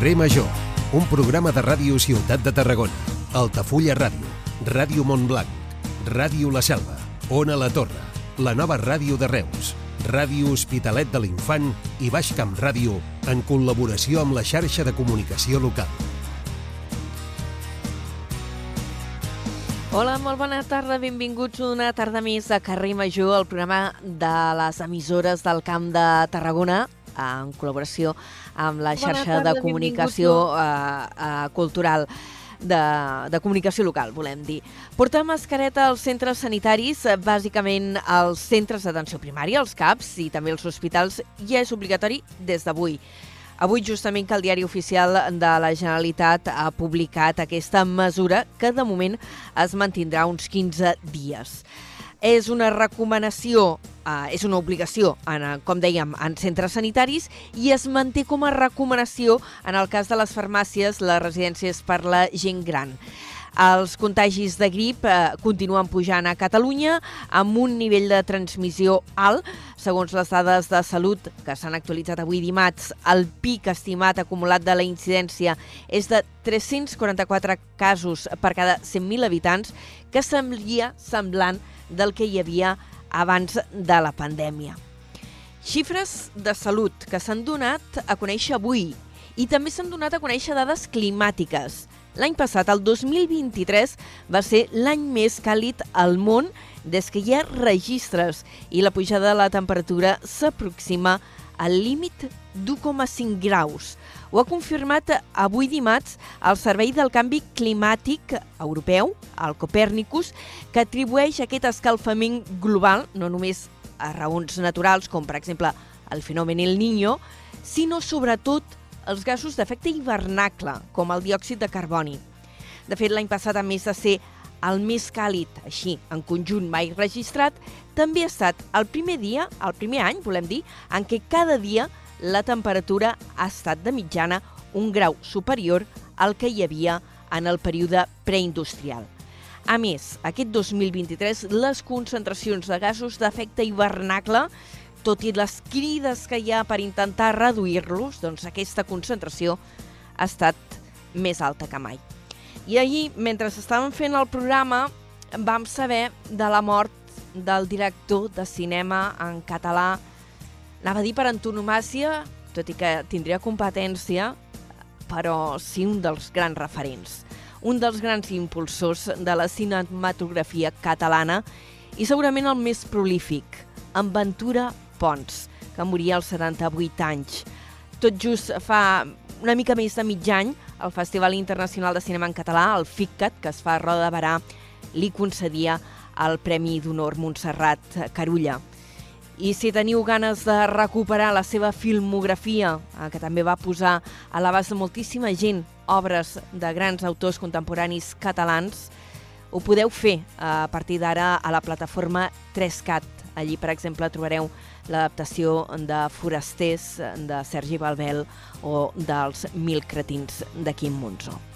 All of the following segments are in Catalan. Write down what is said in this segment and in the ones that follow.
Carrer Major, un programa de ràdio Ciutat de Tarragona, Altafulla Ràdio, Ràdio Montblanc, Ràdio La Selva, Ona La Torre, la nova ràdio de Reus, Ràdio Hospitalet de l'Infant i Baix Camp Ràdio en col·laboració amb la xarxa de comunicació local. Hola, molt bona tarda, benvinguts una tarda més a Carrer Major, el programa de les emissores del Camp de Tarragona, en col·laboració amb la xarxa de comunicació eh, eh, cultural de, de comunicació local, volem dir. Portar mascareta als centres sanitaris, bàsicament als centres d'atenció primària, als CAPs i també als hospitals, ja és obligatori des d'avui. Avui, justament, que el Diari Oficial de la Generalitat ha publicat aquesta mesura que, de moment, es mantindrà uns 15 dies. És una recomanació, eh, és una obligació, en, eh, com dèiem, en centres sanitaris i es manté com a recomanació en el cas de les farmàcies, les residències per la gent gran. Els contagis de grip eh, continuen pujant a Catalunya amb un nivell de transmissió alt. Segons les dades de salut que s'han actualitzat avui dimarts, el pic estimat acumulat de la incidència és de 344 casos per cada 100.000 habitants, que semblia semblant del que hi havia abans de la pandèmia. Xifres de salut que s'han donat a conèixer avui i també s'han donat a conèixer dades climàtiques. L'any passat, el 2023, va ser l'any més càlid al món des que hi ha registres i la pujada de la temperatura s'aproxima al límit d'1,5 graus. Ho ha confirmat avui dimarts el Servei del Canvi Climàtic Europeu, el Copernicus, que atribueix aquest escalfament global no només a raons naturals, com per exemple el fenomen El Niño, sinó sobretot els gasos d'efecte hivernacle, com el diòxid de carboni. De fet, l'any passat, a més de ser el més càlid, així, en conjunt mai registrat, també ha estat el primer dia, el primer any, volem dir, en què cada dia la temperatura ha estat de mitjana un grau superior al que hi havia en el període preindustrial. A més, aquest 2023 les concentracions de gasos d'efecte hivernacle tot i les crides que hi ha per intentar reduir-los, doncs aquesta concentració ha estat més alta que mai. I ahir, mentre estàvem fent el programa, vam saber de la mort del director de cinema en català, anava a dir per antonomàcia, tot i que tindria competència, però sí un dels grans referents, un dels grans impulsors de la cinematografia catalana i segurament el més prolífic, en Ventura Pons, que moria als 78 anys. Tot just fa una mica més de mig any, el Festival Internacional de Cinema en Català, el FICCAT, que es fa a Roda de Barà, li concedia el Premi d'Honor Montserrat Carulla. I si teniu ganes de recuperar la seva filmografia, eh, que també va posar a l'abast de moltíssima gent obres de grans autors contemporanis catalans, ho podeu fer a partir d'ara a la plataforma 3CAT. Allí, per exemple, trobareu l'adaptació de Forasters de Sergi Balbel o dels Mil cretins de Quim Monzó.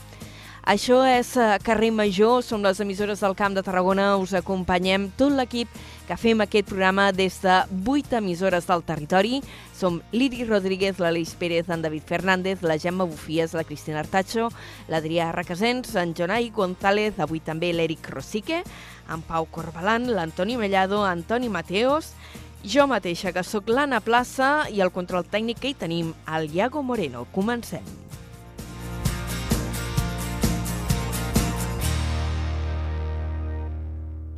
Això és eh, Carrer Major, som les emissores del Camp de Tarragona, us acompanyem tot l'equip que fem aquest programa des de 8 emissores del territori. Som l'Iri Rodríguez, l'Aleix Pérez, en David Fernández, la Gemma Bufies, la Cristina Artacho, l'Adrià Requesens, en Jonai González, avui també l'Eric Rosique, en Pau Corbalan, l'Antoni Mellado, Antoni Mateos, jo mateixa, que sóc l'Anna Plaça, i el control tècnic que hi tenim, el Iago Moreno. Comencem.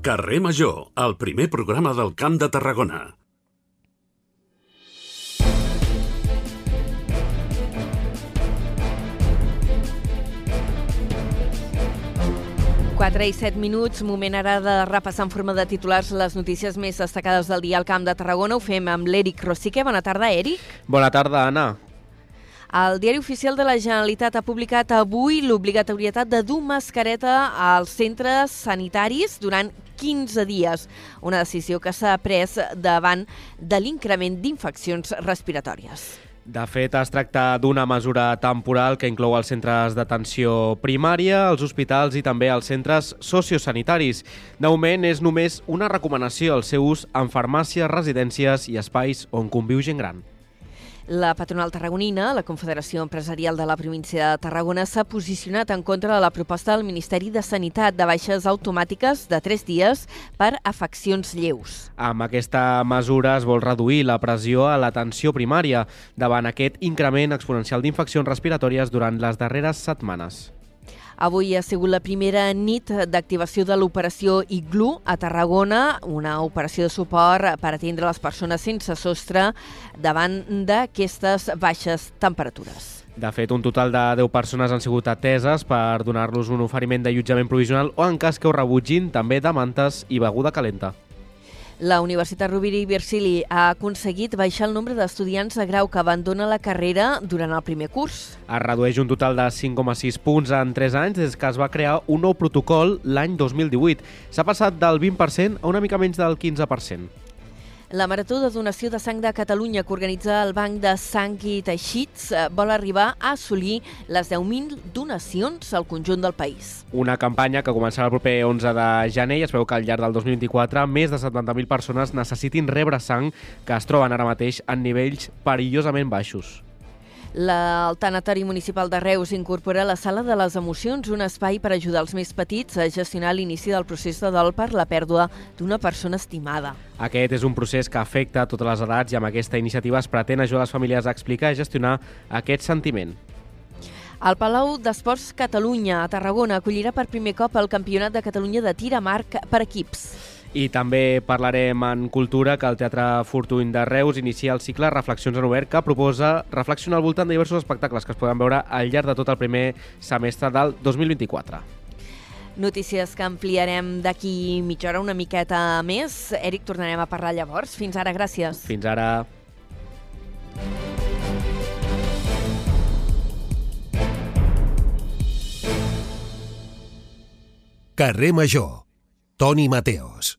Carrer Major, el primer programa del Camp de Tarragona. Quatre i set minuts, moment ara de repassar en forma de titulars les notícies més destacades del dia al Camp de Tarragona. Ho fem amb l'Eric Rosique. Bona tarda, Eric. Bona tarda, Anna. El Diari Oficial de la Generalitat ha publicat avui l'obligatorietat de dur mascareta als centres sanitaris durant 15 dies, una decisió que s'ha pres davant de l'increment d'infeccions respiratòries. De fet, es tracta d'una mesura temporal que inclou els centres d'atenció primària, els hospitals i també els centres sociosanitaris. De moment, és només una recomanació al seu ús en farmàcies, residències i espais on conviu gent gran. La patronal tarragonina, la Confederació Empresarial de la província de Tarragona, s'ha posicionat en contra de la proposta del Ministeri de Sanitat de baixes automàtiques de 3 dies per afeccions lleus. Amb aquesta mesura es vol reduir la pressió a l'atenció primària davant aquest increment exponencial d'infeccions respiratòries durant les darreres setmanes. Avui ha sigut la primera nit d'activació de l'operació Iglú a Tarragona, una operació de suport per atendre les persones sense sostre davant d'aquestes baixes temperatures. De fet, un total de 10 persones han sigut ateses per donar-los un oferiment d'allotjament provisional o, en cas que ho rebutgin, també de mantes i beguda calenta. La Universitat Rovira i Virgili ha aconseguit baixar el nombre d'estudiants de grau que abandona la carrera durant el primer curs. Es redueix un total de 5,6 punts en 3 anys des que es va crear un nou protocol l'any 2018. S'ha passat del 20% a una mica menys del 15%. La Marató de Donació de Sang de Catalunya que organitza el Banc de Sang i Teixits eh, vol arribar a assolir les 10.000 donacions al conjunt del país. Una campanya que començarà el proper 11 de gener i es veu que al llarg del 2024 més de 70.000 persones necessitin rebre sang que es troben ara mateix en nivells perillosament baixos. La- El Tanatori Municipal de Reus incorpora la Sala de les Emocions, un espai per ajudar els més petits a gestionar l'inici del procés de dol per la pèrdua d'una persona estimada. Aquest és un procés que afecta a totes les edats i amb aquesta iniciativa es pretén ajudar les famílies a explicar i gestionar aquest sentiment. El Palau d'Esports Catalunya a Tarragona acollirà per primer cop el Campionat de Catalunya de tir amb arc per equips. I també parlarem en cultura que el Teatre Fortuny de Reus inicia el cicle Reflexions en Obert que proposa reflexionar al voltant de diversos espectacles que es poden veure al llarg de tot el primer semestre del 2024. Notícies que ampliarem d'aquí mitja hora una miqueta més. Eric, tornarem a parlar llavors. Fins ara, gràcies. Fins ara. Carrer Major. Toni Mateos.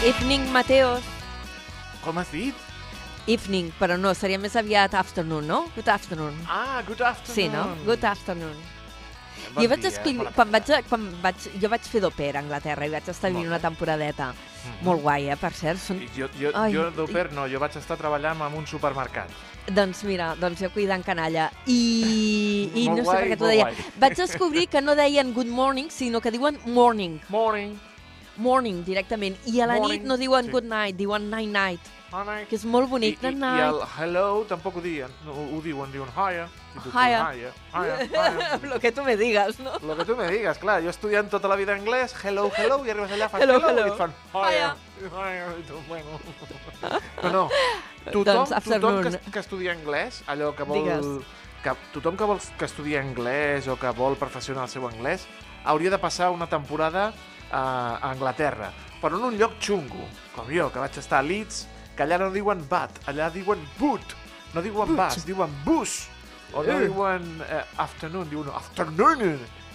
Evening, Mateos. Com has dit? Evening, però no, seria més aviat afternoon, no? Good afternoon. Ah, good afternoon. Sí, no? Good afternoon. Bon jo vaig dia, escriure, bona quan vaig, quan vaig, jo vaig fer d'oper a Anglaterra i vaig estar vivint una temporadeta. Mhm. Molt guai, eh, per cert. Són... Jo, jo, Ai, jo d'oper no, jo vaig estar treballant en un supermercat. Doncs mira, doncs jo cuidant canalla. I, i Molt no sé guai, per què t'ho deia. guai. Vaig descobrir que no deien good morning, sinó que diuen morning. Morning. Morning, directament. I a la Morning, nit no diuen sí. good night, diuen night night, Honey. que és molt I, bonic. i, Night I night. el hello tampoc ho diuen. No, ho diuen, diuen hiya. I Hiya. Hiya. Hiya. hiya. Lo que tu me digas, no? Lo que tu me digues, clar, jo estudiant tota la vida anglès, hello, hello, i arribes allà, fas Hello, hello, hello. i et fan hiya. Hiya. I tu, bueno. No, no, tothom, Doncs, tothom que, que estudia anglès, allò que vol... Digues. Que, tothom que vol que estudia anglès o que vol perfeccionar el seu anglès hauria de passar una temporada a, a Anglaterra, però en un lloc xungo, com jo, que vaig estar a Leeds, que allà no diuen bat, allà diuen boot, no diuen bus, diuen bus, o no Eh. diuen eh, afternoon, diuen afternoon,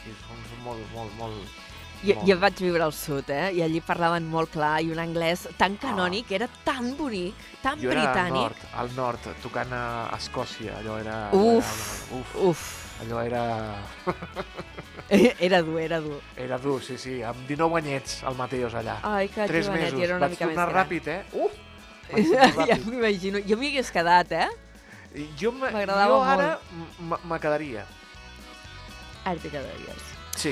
i són molt, molt, molt... Jo, jo vaig viure al sud, eh? I allí parlaven molt clar i un anglès tan canònic, era tan bonic, tan Ah. Jo era al britànic. nord, al nord, tocant a Escòcia, allò era... Uf. allò era, uf, Uf, allò era... era dur, era dur. Era dur, sí, sí, amb 19 anyets, el Mateos allà. Ai, que Tres jovenet, mesos, era una vaig mica més tornar gran. ràpid, eh? Uf! Ja m'imagino. Jo m'hi hagués quedat, eh? Jo, jo ara me quedaria. Ara t'hi quedaries. Sí,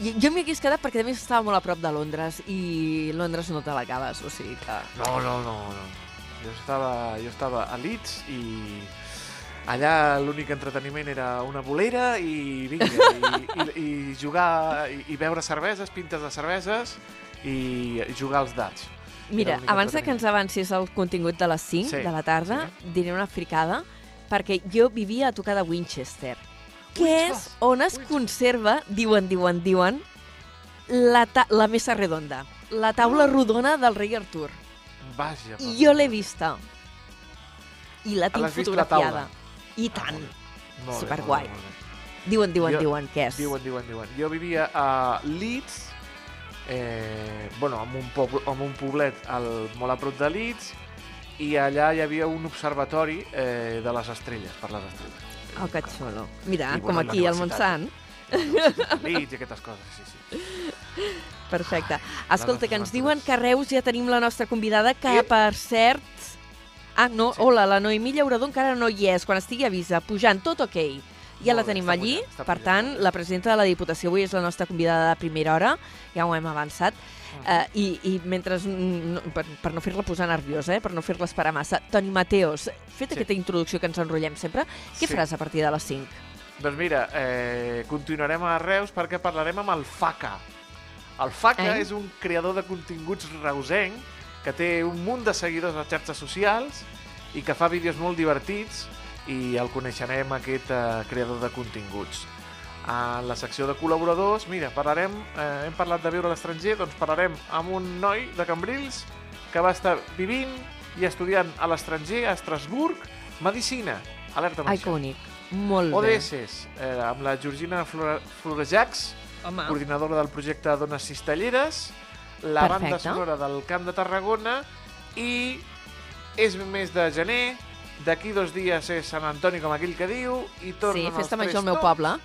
Jo, jo m'hi hagués quedat perquè a més estava molt a prop de Londres i Londres no te l'acabes, o sigui que... no, no, no, no. Jo estava, jo estava a Leeds i allà l'únic entreteniment era una bolera i vinga, i, i, i jugar, i, i beure cerveses, pintes de cerveses i, jugar als dats. Mira, abans de que ens avancis el contingut de les 5 Sí, de la tarda, sí. diré una fricada, perquè jo vivia a tocar de Winchester, que és on es conserva, diuen, diuen, diuen, la, la mesa redonda, la Ah. taula rodona del rei Artur. Vaja. I jo l'he vista. I la tinc L'has vist la fotografiada. I Ah, tant. bé, molt bé, superguai. molt bé, molt bé. Diuen, diuen, Jo- diuen, què és? Diuen, diuen, diuen. Jo vivia a Leeds, eh, bueno, en un, poble, en un poblet al, molt a prop de Leeds, i allà hi havia un observatori eh, de les estrelles, per les estrelles. Oh, que xulo. Mira, I, com aquí, al. Montsant. Leeds i aquestes coses, sí, sí. Perfecte. Ai, Escolta, que ens diuen que a Reus ja tenim la nostra convidada, que I- per cert... Ah, no, Sí. hola, la Noemí Llaurador encara no hi és, quan estigui a Visa, pujant, tot ok. Ja Molt la bé, tenim allí, pujant, per pujant, tant, la presidenta de la Diputació avui és la nostra convidada de primera hora, ja ho hem avançat, Ah. Eh, i, i mentre, no, per, per no fer-la posar nerviosa, eh, per no fer-la esperar massa, Toni Mateos, fet Sí. aquesta introducció que ens enrotllem sempre, què Sí. faràs a partir de les 5? Doncs mira, eh, continuarem a Reus perquè parlarem amb el Faca. El Faca Eh? és un creador de continguts reusenc que té un munt de seguidors a xarxes socials i que fa vídeos molt divertits i el coneixerem, aquest eh, creador de continguts. A la secció de col·laboradors, mira, parlarem, eh, hem parlat de viure a l'estranger, doncs parlarem amb un noi de Cambrils que va estar vivint i estudiant a l'estranger, a Estrasburg, Medicina. Alerta amb Ai, això. que bonic. Molt bé. ODS, eh, amb la Georgina Flore- Florejacs, Home. coordinadora del projecte Dones Cistelleres, la banda Perfecte. sonora del Camp de Tarragona i és mes de gener, d'aquí dos dies és Sant Antoni, com aquell que diu, i tornen Sí, els festa tres major al meu poble.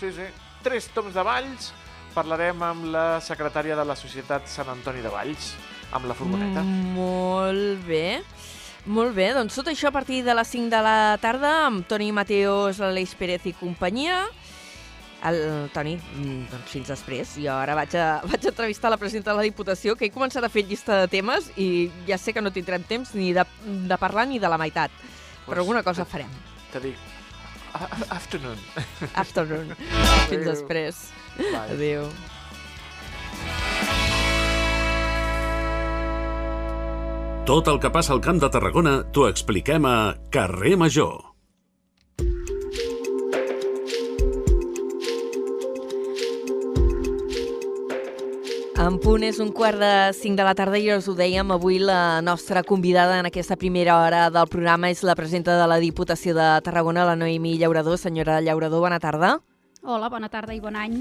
Sí, sí. Tres toms de Valls. Parlarem amb la secretària de la Societat Sant Antoni de Valls, amb la furgoneta. Mm, molt bé. Molt bé, doncs tot això a partir de les 5 de la tarda amb Toni Mateos, l'Aleix Pérez i companyia. El Toni, mm, doncs fins després. Jo ara vaig a, vaig a entrevistar la presidenta de la Diputació, que he començat a fer llista de temes i ja sé que no tindrem temps ni de, de parlar ni de la meitat. Però alguna cosa farem. Te dic, afternoon. Afternoon. fins després. Bye. Adéu. Tot el que passa al Camp de Tarragona t'ho expliquem a Carrer Major. En punt és un quart de cinc de la tarda i us ho dèiem, avui la nostra convidada en aquesta primera hora del programa és la presidenta de la Diputació de Tarragona, la Noemí Llaurador. Senyora Llaurador, bona tarda. Hola, bona tarda i bon any.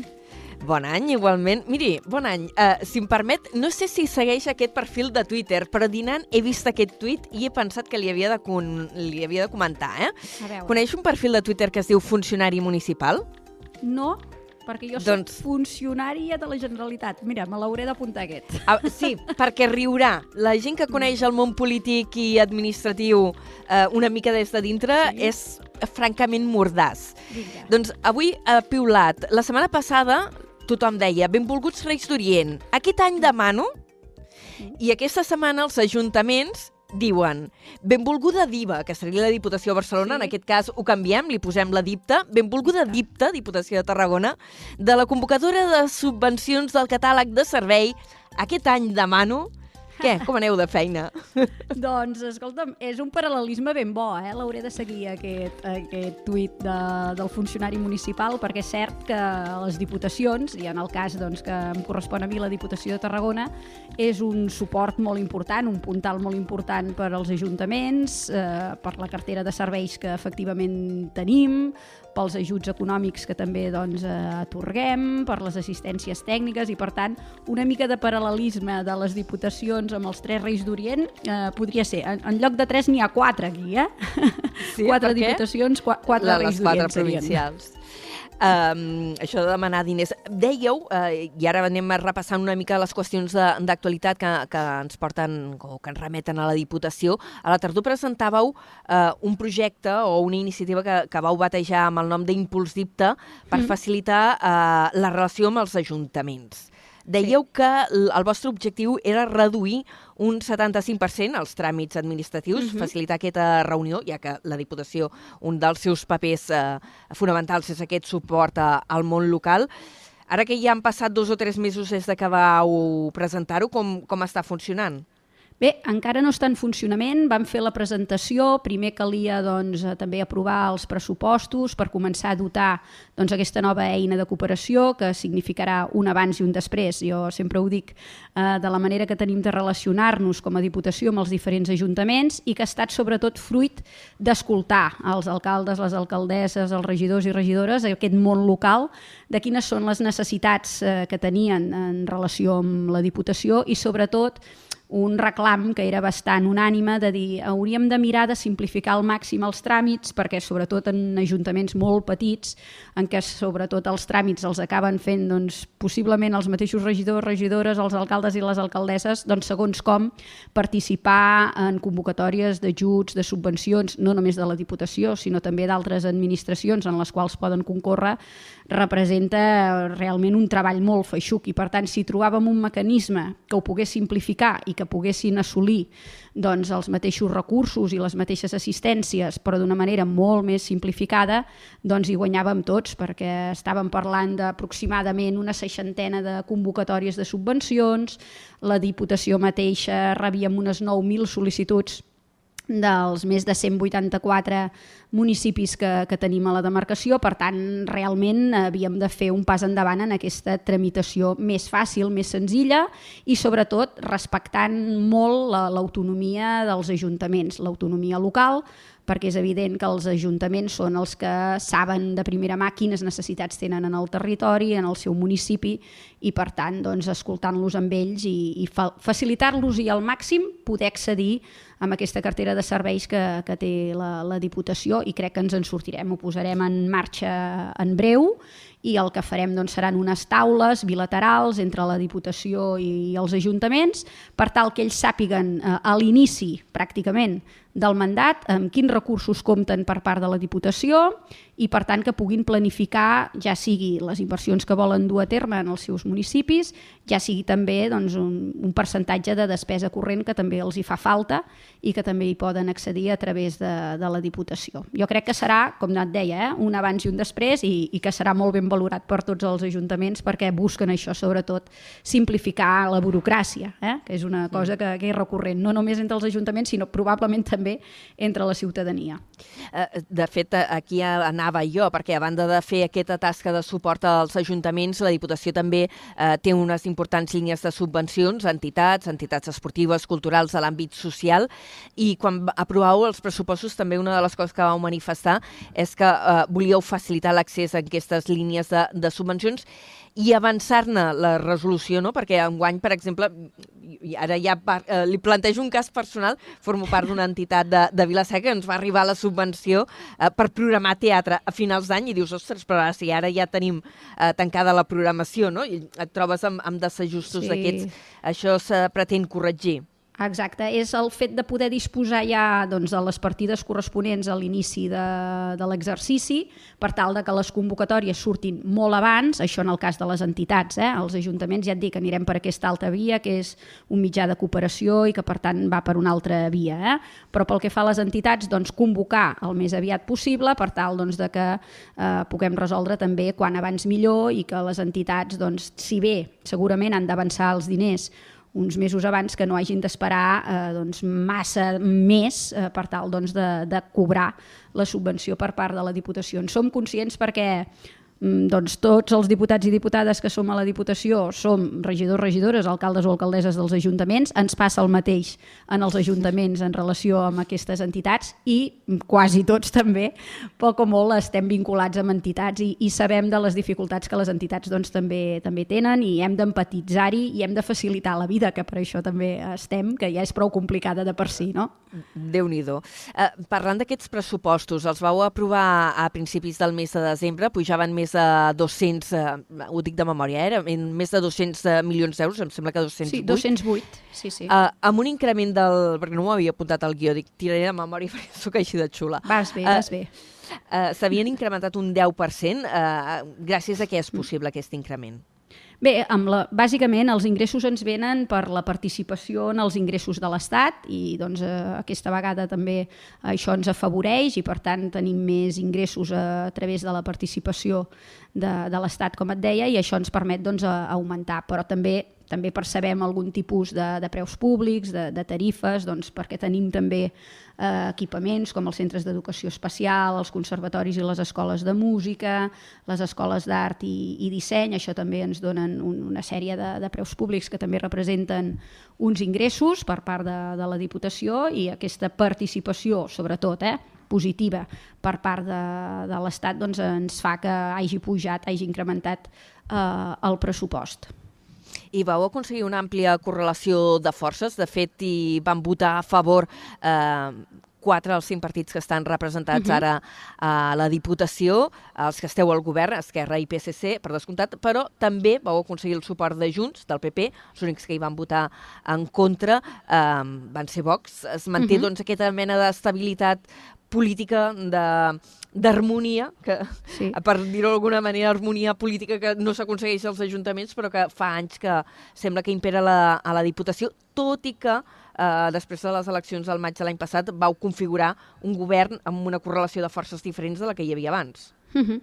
Bon any, igualment. Miri, bon any. Uh, si em permet, no sé si segueix aquest perfil de Twitter, però dinant he vist aquest tuit i he pensat que li havia de, con li havia de comentar, eh? Coneix un perfil de Twitter que es diu Funcionari Municipal? no, perquè jo soc Doncs- funcionària de la Generalitat. Mira, me l'hauré d'apuntar aquest. Ah, sí, perquè riurà. La gent que coneix el món polític i administratiu eh, una mica des de dintre Sí. és francament mordàs. Vinga. Doncs avui ha piulat. La setmana passada tothom deia benvolguts Reis d'Orient. Aquest any demano i aquesta setmana els ajuntaments diuen benvolguda diva, que seria la Diputació de Barcelona, Sí. en aquest cas ho canviem, li posem la dipta, benvolguda dipta, Diputació de Tarragona, de la convocatòria de subvencions del catàleg de servei, aquest any demano... Què? Com aneu de feina? Doncs, escolta'm, és un paral·lelisme ben bo, eh? L'hauré de seguir, aquest, aquest tuit de, del funcionari municipal, perquè és cert que les diputacions, i en el cas doncs, que em correspon a mi la Diputació de Tarragona, és un suport molt important, un puntal molt important per als ajuntaments, eh, per la cartera de serveis que efectivament tenim, pels ajuts econòmics que també doncs, eh, atorguem, per les assistències tècniques i, per tant, una mica de paral·lelisme de les diputacions amb els tres Reis d'Orient eh, podria ser. En, en lloc de tres n'hi ha quatre aquí, eh? Sí, quatre diputacions, qua, quatre La- Reis les quatre d'Orient serien. Um, això de demanar diners. Dèieu, uh, i ara anem repassant una mica les qüestions d'actualitat que, que ens porten o que ens remeten a la Diputació. A la tardor presentàveu uh, un projecte o una iniciativa que, que vau batejar amb el nom d'Impuls Dipta per Mm. facilitar uh, la relació amb els ajuntaments. Dèieu que l- el vostre objectiu era reduir un 75% els tràmits administratius, Mhm. facilitar aquesta reunió, ja que la Diputació, un dels seus papers eh, fonamentals és aquest suport a, al món local. Ara que ja han passat dos o tres mesos des de que vau presentar-ho, com, com està funcionant? Bé, encara no està en funcionament, vam fer la presentació, primer calia doncs, eh, també aprovar els pressupostos per començar a dotar doncs, aquesta nova eina de cooperació que significarà un abans i un després. Jo sempre ho dic eh, de la manera que tenim de relacionar-nos com a Diputació amb els diferents ajuntaments i que ha estat sobretot fruit d'escoltar els alcaldes, les alcaldesses, els regidors i regidores, aquest món local, de quines són les necessitats eh, que tenien en relació amb la Diputació i sobretot un reclam que era bastant unànime de dir hauríem de mirar de simplificar al màxim els tràmits perquè sobretot en ajuntaments molt petits en què sobretot els tràmits els acaben fent doncs, possiblement els mateixos regidors, regidores, els alcaldes i les alcaldesses, doncs segons com participar en convocatòries d'ajuts, de subvencions, no només de la Diputació, sinó també d'altres administracions en les quals poden concórrer, representa realment un treball molt feixuc i per tant si trobàvem un mecanisme que ho pogués simplificar i que poguessin assolir doncs, els mateixos recursos i les mateixes assistències però d'una manera molt més simplificada doncs hi guanyàvem tots perquè estàvem parlant d'aproximadament una seixantena de convocatòries de subvencions, la Diputació mateixa rebíem unes 9.000 sol·licituds dels més de 184 municipis que, que tenim a la demarcació, per tant, realment havíem de fer un pas endavant en aquesta tramitació més fàcil, més senzilla i, sobretot, respectant molt l'autonomia dels ajuntaments, l'autonomia local, perquè és evident que els ajuntaments són els que saben de primera mà quines necessitats tenen en el territori, en el seu municipi, i per tant, doncs, escoltant-los amb ells i, i fa facilitar-los i al màxim poder accedir amb aquesta cartera de serveis que, que té la, la Diputació i crec que ens en sortirem. Ho posarem en marxa en breu i el que farem doncs, seran unes taules bilaterals entre la Diputació i els ajuntaments per tal que ells sàpiguen eh, a l'inici, pràcticament, del mandat, amb quins recursos compten per part de la Diputació i per tant que puguin planificar ja sigui les inversions que volen dur a terme en els seus municipis, ja sigui també doncs, un, un percentatge de despesa corrent que també els hi fa falta i que també hi poden accedir a través de, de la Diputació. Jo crec que serà, com et deia, eh, un abans i un després i, i que serà molt ben valorat per tots els ajuntaments perquè busquen això, sobretot, simplificar la burocràcia, eh, que és una cosa que, que és recurrent, no només entre els ajuntaments, sinó probablement també entre la ciutadania. Eh, de fet, aquí anava anava jo, perquè a banda de fer aquesta tasca de suport als ajuntaments, la Diputació també eh, té unes importants línies de subvencions entitats, entitats esportives, culturals, de l'àmbit social, i quan aprovàveu els pressupostos també una de les coses que vau manifestar és que eh, volíeu facilitar l'accés a aquestes línies de, de subvencions i avançar-ne la resolució, no? perquè enguany, per exemple, i ara ja par, eh, li plantejo un cas personal, formo part d'una entitat de, de Vilaseca que ens va arribar la subvenció eh, per programar teatre a finals d'any i dius, ostres, però ara, si ara ja tenim eh, tancada la programació, no? I et trobes amb, amb desajustos sí. d'aquests. Això se pretén corregir. Exacte, és el fet de poder disposar ja doncs, de les partides corresponents a l'inici de, de l'exercici per tal de que les convocatòries surtin molt abans, això en el cas de les entitats, eh? els ajuntaments ja et dic anirem per aquesta altra via, que és un mitjà de cooperació i que per tant va per una altra via, eh? però pel que fa a les entitats, doncs, convocar el més aviat possible per tal doncs, de que eh, puguem resoldre també quan abans millor i que les entitats, doncs, si bé segurament han d'avançar els diners uns mesos abans que no hagin d'esperar eh, doncs, massa més eh, per tal doncs, de, de cobrar la subvenció per part de la Diputació. En som conscients perquè doncs tots els diputats i diputades que som a la Diputació som regidors, regidores, alcaldes o alcaldesses dels ajuntaments, ens passa el mateix en els ajuntaments en relació amb aquestes entitats i quasi tots també, poc o molt estem vinculats amb entitats i, i sabem de les dificultats que les entitats doncs, també també tenen i hem d'empatitzar-hi i hem de facilitar la vida, que per això també estem, que ja és prou complicada de per si, no? Déu-n'hi-do. Eh, parlant d'aquests pressupostos, els vau aprovar a principis del mes de desembre, pujaven més de 200, eh, ho dic de memòria, eh, en més de 200 eh, milions d'euros, em sembla que 208. Sí, 208, sí, sí. Eh, amb un increment del... perquè no m'ho havia apuntat al guió, dic, tiraré de memòria perquè sóc així de xula. Vas bé, uh, vas bé. Uh, S'havien incrementat un 10%. Uh, gràcies a què és possible aquest increment? Bé, amb la, bàsicament els ingressos ens venen per la participació en els ingressos de l'Estat i doncs, eh, aquesta vegada també això ens afavoreix i per tant tenim més ingressos a, a través de la participació de, de l'Estat, com et deia, i això ens permet doncs, a, a augmentar. Però també també percebem algun tipus de, de preus públics, de, de tarifes, doncs, perquè tenim també eh, equipaments com els centres d'educació especial, els conservatoris i les escoles de música, les escoles d'art i, i disseny, això també ens donen un, una sèrie de, de preus públics que també representen uns ingressos per part de, de la Diputació i aquesta participació, sobretot, eh, positiva per part de, de l'Estat doncs ens fa que hagi pujat, hagi incrementat eh, el pressupost. I vau aconseguir una àmplia correlació de forces. De fet, hi van votar a favor eh, quatre dels cinc partits que estan representats uh -huh. ara a la Diputació, els que esteu al govern, Esquerra i PSC, per descomptat, però també vau aconseguir el suport de Junts, del PP, els únics que hi van votar en contra eh, van ser Vox. Es manté uh -huh. doncs, aquesta mena d'estabilitat política d'harmonia, que sí. per dir-ho d'alguna manera, harmonia política que no s'aconsegueix als ajuntaments, però que fa anys que sembla que impera la, a la Diputació, tot i que eh, després de les eleccions del maig de l'any passat, vau configurar un govern amb una correlació de forces diferents de la que hi havia abans. Uh -huh.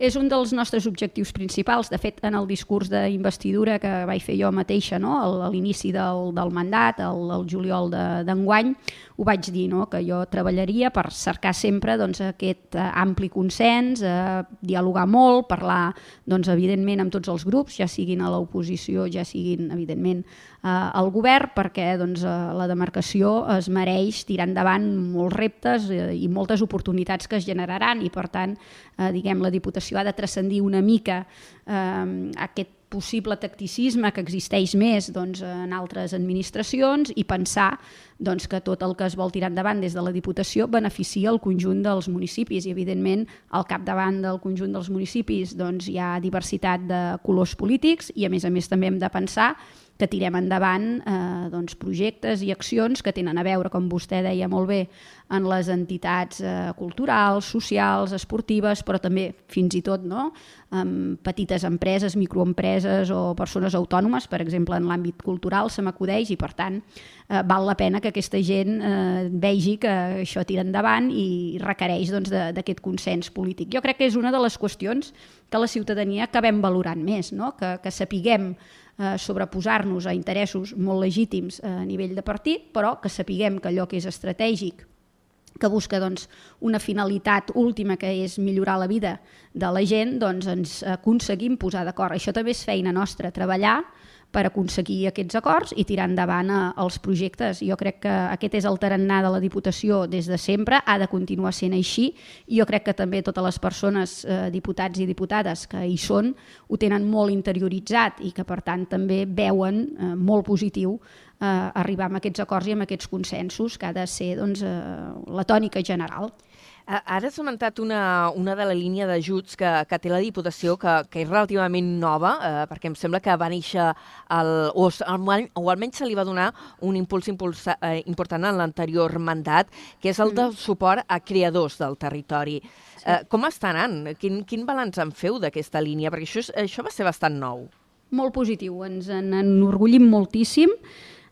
És un dels nostres objectius principals. De fet, en el discurs d'investidura que vaig fer jo mateixa no? a l'inici del, del mandat, el, el juliol d'enguany, de, ho vaig dir, no? que jo treballaria per cercar sempre doncs, aquest uh, ampli consens, uh, dialogar molt, parlar, doncs, evidentment, amb tots els grups, ja siguin a l'oposició, ja siguin, evidentment, al govern, perquè doncs, uh, la demarcació es mereix tirar endavant molts reptes uh, i moltes oportunitats que es generaran i, per tant, diguem, la Diputació ha de transcendir una mica eh, aquest possible tacticisme que existeix més doncs, en altres administracions i pensar doncs, que tot el que es vol tirar endavant des de la Diputació beneficia el conjunt dels municipis. I evidentment al capdavant del conjunt dels municipis doncs, hi ha diversitat de colors polítics i a més a més també hem de pensar que tirem endavant eh, doncs, projectes i accions que tenen a veure, com vostè deia molt bé, en les entitats eh, culturals, socials, esportives, però també fins i tot no? amb petites empreses, microempreses o persones autònomes, per exemple, en l'àmbit cultural se m'acudeix i per tant eh, val la pena que aquesta gent eh, vegi que això tira endavant i requereix doncs, d'aquest doncs, consens polític. Jo crec que és una de les qüestions que la ciutadania acabem valorant més, no? que, que sapiguem eh, sobreposar-nos a interessos molt legítims a nivell de partit, però que sapiguem que allò que és estratègic que busca doncs, una finalitat última que és millorar la vida de la gent, doncs ens aconseguim posar d'acord. Això també és feina nostra, treballar per aconseguir aquests acords i tirar endavant eh, els projectes. Jo crec que aquest és el tarannà de la Diputació des de sempre, ha de continuar sent així i jo crec que també totes les persones, eh, diputats i diputades que hi són, ho tenen molt interioritzat i que per tant també veuen eh, molt positiu eh, arribar a aquests acords i a aquests consensos que ha de ser doncs, eh, la tònica general. Ara has comentat una, una de la línia d'ajuts que, que té la Diputació, que, que és relativament nova, eh, perquè em sembla que va néixer, el, o, el, o almenys se li va donar un impuls impulsa, eh, important en l'anterior mandat, que és el del mm. suport a creadors del territori. Sí. Eh, com està anant? Quin, quin balanç en feu d'aquesta línia? Perquè això, això va ser bastant nou. Molt positiu, ens en enorgullim moltíssim.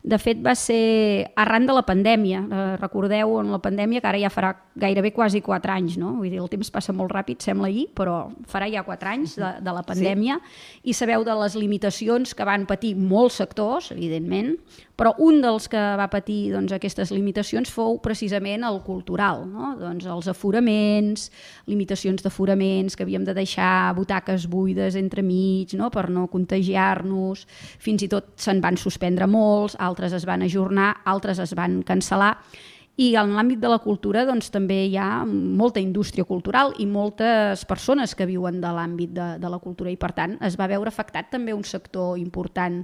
De fet, va ser arran de la pandèmia. Eh, recordeu, en la pandèmia, que ara ja farà gairebé quasi 4 anys, no? Vull dir, el temps passa molt ràpid, sembla ahir, però farà ja 4 anys de, de la pandèmia, sí. i sabeu de les limitacions que van patir molts sectors, evidentment, però un dels que va patir doncs, aquestes limitacions fou precisament el cultural, no? doncs els aforaments, limitacions d'aforaments, que havíem de deixar butaques buides entre mig no? per no contagiar-nos, fins i tot se'n van suspendre molts, altres es van ajornar, altres es van cancel·lar, i en l'àmbit de la cultura doncs, també hi ha molta indústria cultural i moltes persones que viuen de l'àmbit de, de la cultura i per tant es va veure afectat també un sector important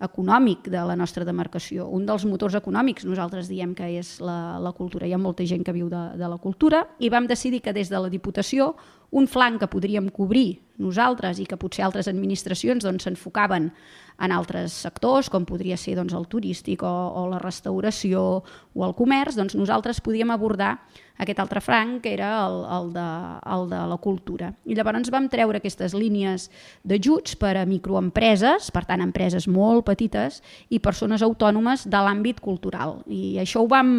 econòmic de la nostra demarcació. Un dels motors econòmics nosaltres diem que és la, la cultura. Hi ha molta gent que viu de, de la cultura i vam decidir que des de la Diputació un flanc que podríem cobrir nosaltres i que potser altres administracions doncs, s'enfocaven doncs, en altres sectors, com podria ser doncs, el turístic o, o la restauració o el comerç, doncs nosaltres podíem abordar aquest altre franc, que era el, el, de, el de la cultura. I llavors vam treure aquestes línies d'ajuts per a microempreses, per tant, empreses molt petites, i persones autònomes de l'àmbit cultural. I això ho vam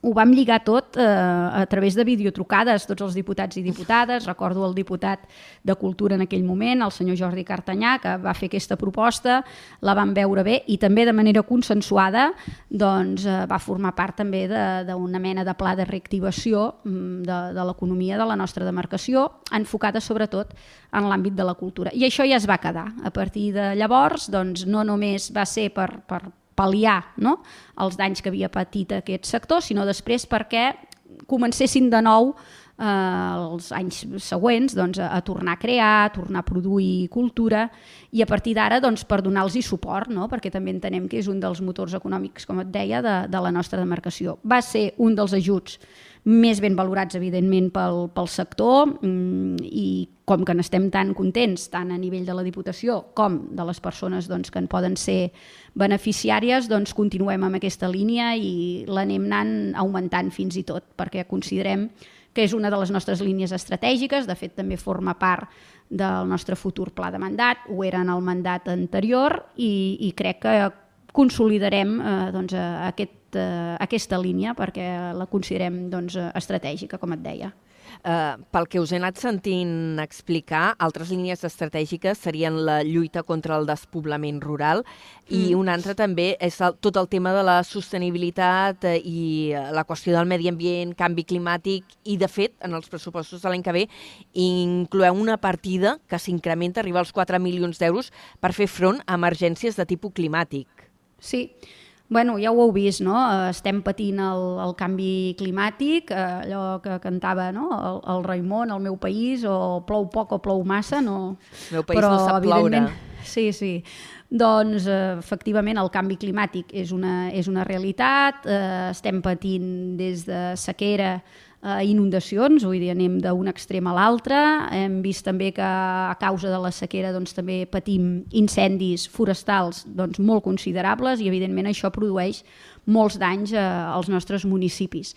ho vam lligar tot eh, a través de videotrucades, tots els diputats i diputades. Recordo el diputat de Cultura en aquell moment, el senyor Jordi Cartanyà, que va fer aquesta proposta, la van veure bé i també de manera consensuada doncs, eh, va formar part també d'una mena de pla de reactivació mm, de, de l'economia de la nostra demarcació, enfocada sobretot en l'àmbit de la cultura. I això ja es va quedar. A partir de llavors, doncs, no només va ser per, per, pal·liar no? els danys que havia patit aquest sector, sinó després perquè comencessin de nou els anys següents doncs, a, a tornar a crear, a tornar a produir cultura i a partir d'ara doncs, per donar-los suport, no? perquè també entenem que és un dels motors econòmics, com et deia, de, de la nostra demarcació. Va ser un dels ajuts més ben valorats, evidentment, pel, pel sector mm, i com que n'estem tan contents, tant a nivell de la Diputació com de les persones doncs, que en poden ser beneficiàries, doncs continuem amb aquesta línia i l'anem anant augmentant fins i tot, perquè considerem que és una de les nostres línies estratègiques, de fet també forma part del nostre futur pla de mandat, ho era en el mandat anterior i, i crec que consolidarem eh, doncs, aquest eh, aquesta línia perquè la considerem doncs, estratègica, com et deia. Uh, pel que us he anat sentint explicar, altres línies estratègiques serien la lluita contra el despoblament rural mm. i una altra també és el, tot el tema de la sostenibilitat uh, i uh, la qüestió del medi ambient, canvi climàtic i, de fet, en els pressupostos de l'any que ve incloeu una partida que s'incrementa, arriba als 4 milions d'euros per fer front a emergències de tipus climàtic. Sí, Bueno, ja ho heu vist, no? Eh, estem patint el, el canvi climàtic, eh, allò que cantava no? el, el Raimon, el meu país, o plou poc o plou massa, no... El meu país Però, no sap ploure. Sí, sí. Doncs, eh, efectivament, el canvi climàtic és una, és una realitat, eh, estem patint des de sequera eh, inundacions, vull dir, anem d'un extrem a l'altre. Hem vist també que a causa de la sequera doncs, també patim incendis forestals doncs, molt considerables i evidentment això produeix molts danys eh, als nostres municipis.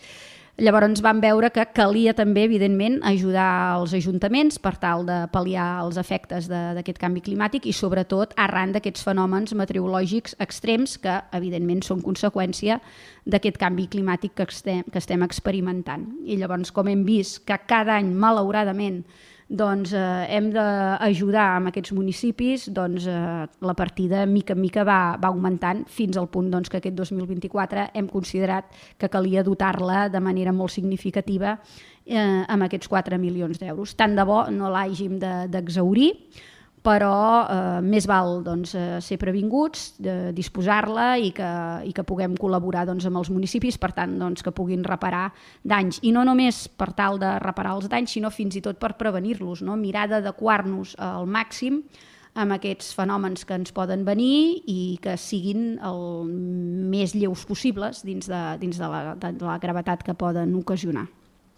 Llavors vam veure que calia també, evidentment, ajudar els ajuntaments per tal de pal·liar els efectes d'aquest canvi climàtic i, sobretot, arran d'aquests fenòmens meteorològics extrems que, evidentment, són conseqüència d'aquest canvi climàtic que estem, que estem experimentant. I llavors, com hem vist que cada any, malauradament, doncs eh, hem d'ajudar amb aquests municipis, doncs eh, la partida mica en mica va, va augmentant fins al punt doncs, que aquest 2024 hem considerat que calia dotar-la de manera molt significativa eh, amb aquests 4 milions d'euros. Tant de bo no l'hàgim d'exaurir, de, però eh, més val doncs, eh, ser previnguts, disposar-la i, que, i que puguem col·laborar doncs, amb els municipis, per tant, doncs, que puguin reparar danys. I no només per tal de reparar els danys, sinó fins i tot per prevenir-los, no? mirar d'adequar-nos al màxim amb aquests fenòmens que ens poden venir i que siguin el més lleus possibles dins de, dins de, la, de la gravetat que poden ocasionar.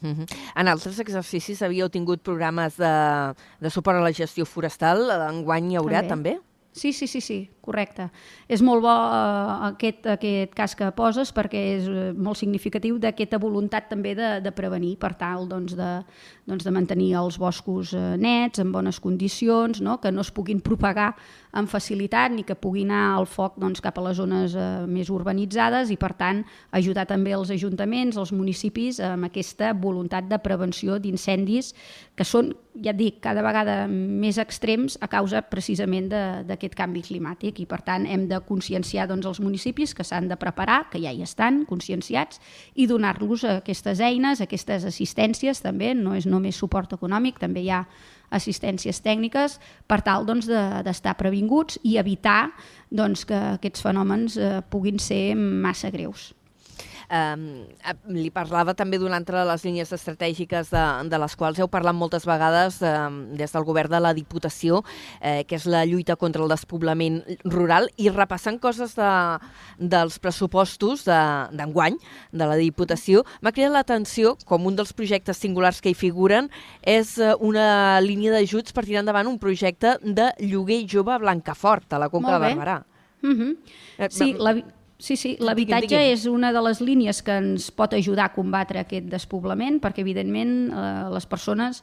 Uh -huh. En altres exercicis havíeu tingut programes de, de suport a la gestió forestal, enguany hi haurà també? també? Sí, sí, sí, sí, correcte. És molt bo uh, aquest, aquest cas que poses perquè és uh, molt significatiu d'aquesta voluntat també de, de prevenir per tal doncs, de, doncs, de mantenir els boscos uh, nets, en bones condicions, no? que no es puguin propagar amb facilitat ni que pugui anar el foc doncs, cap a les zones eh, més urbanitzades i per tant ajudar també els ajuntaments, els municipis amb aquesta voluntat de prevenció d'incendis que són, ja et dic, cada vegada més extrems a causa precisament d'aquest canvi climàtic i per tant hem de conscienciar doncs, els municipis que s'han de preparar, que ja hi estan conscienciats i donar-los aquestes eines, aquestes assistències també, no és només suport econòmic, també hi ha assistències tècniques per tal doncs, d'estar de, previnguts i evitar doncs, que aquests fenòmens eh, puguin ser massa greus. Eh, li parlava també d'una altra de les línies estratègiques de, de les quals heu parlat moltes vegades eh, des del govern de la Diputació, eh, que és la lluita contra el despoblament rural, i repassant coses de, dels pressupostos d'enguany de, de la Diputació, m'ha cridat l'atenció, com un dels projectes singulars que hi figuren, és eh, una línia d'ajuts per tirar endavant un projecte de lloguer jove a Blancafort, a la Conca de Barberà. Uh -huh. Sí, la, Sí, sí, l'habitatge és una de les línies que ens pot ajudar a combatre aquest despoblament, perquè evidentment eh, les persones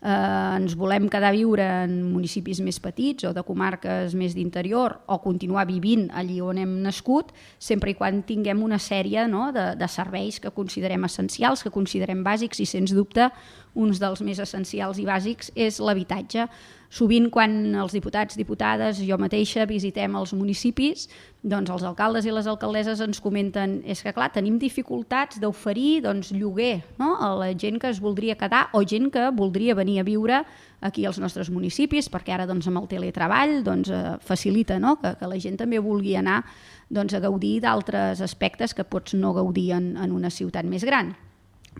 eh, ens volem quedar a viure en municipis més petits o de comarques més d'interior o continuar vivint allí on hem nascut, sempre i quan tinguem una sèrie no, de, de serveis que considerem essencials, que considerem bàsics i, sens dubte, uns dels més essencials i bàsics és l'habitatge. Sovint quan els diputats, diputades, jo mateixa visitem els municipis, doncs els alcaldes i les alcaldesses ens comenten és que clar, tenim dificultats d'oferir doncs, lloguer no? a la gent que es voldria quedar o gent que voldria venir a viure aquí als nostres municipis, perquè ara doncs, amb el teletreball doncs, eh, facilita no? que, que la gent també vulgui anar doncs, a gaudir d'altres aspectes que pots no gaudir en, en una ciutat més gran.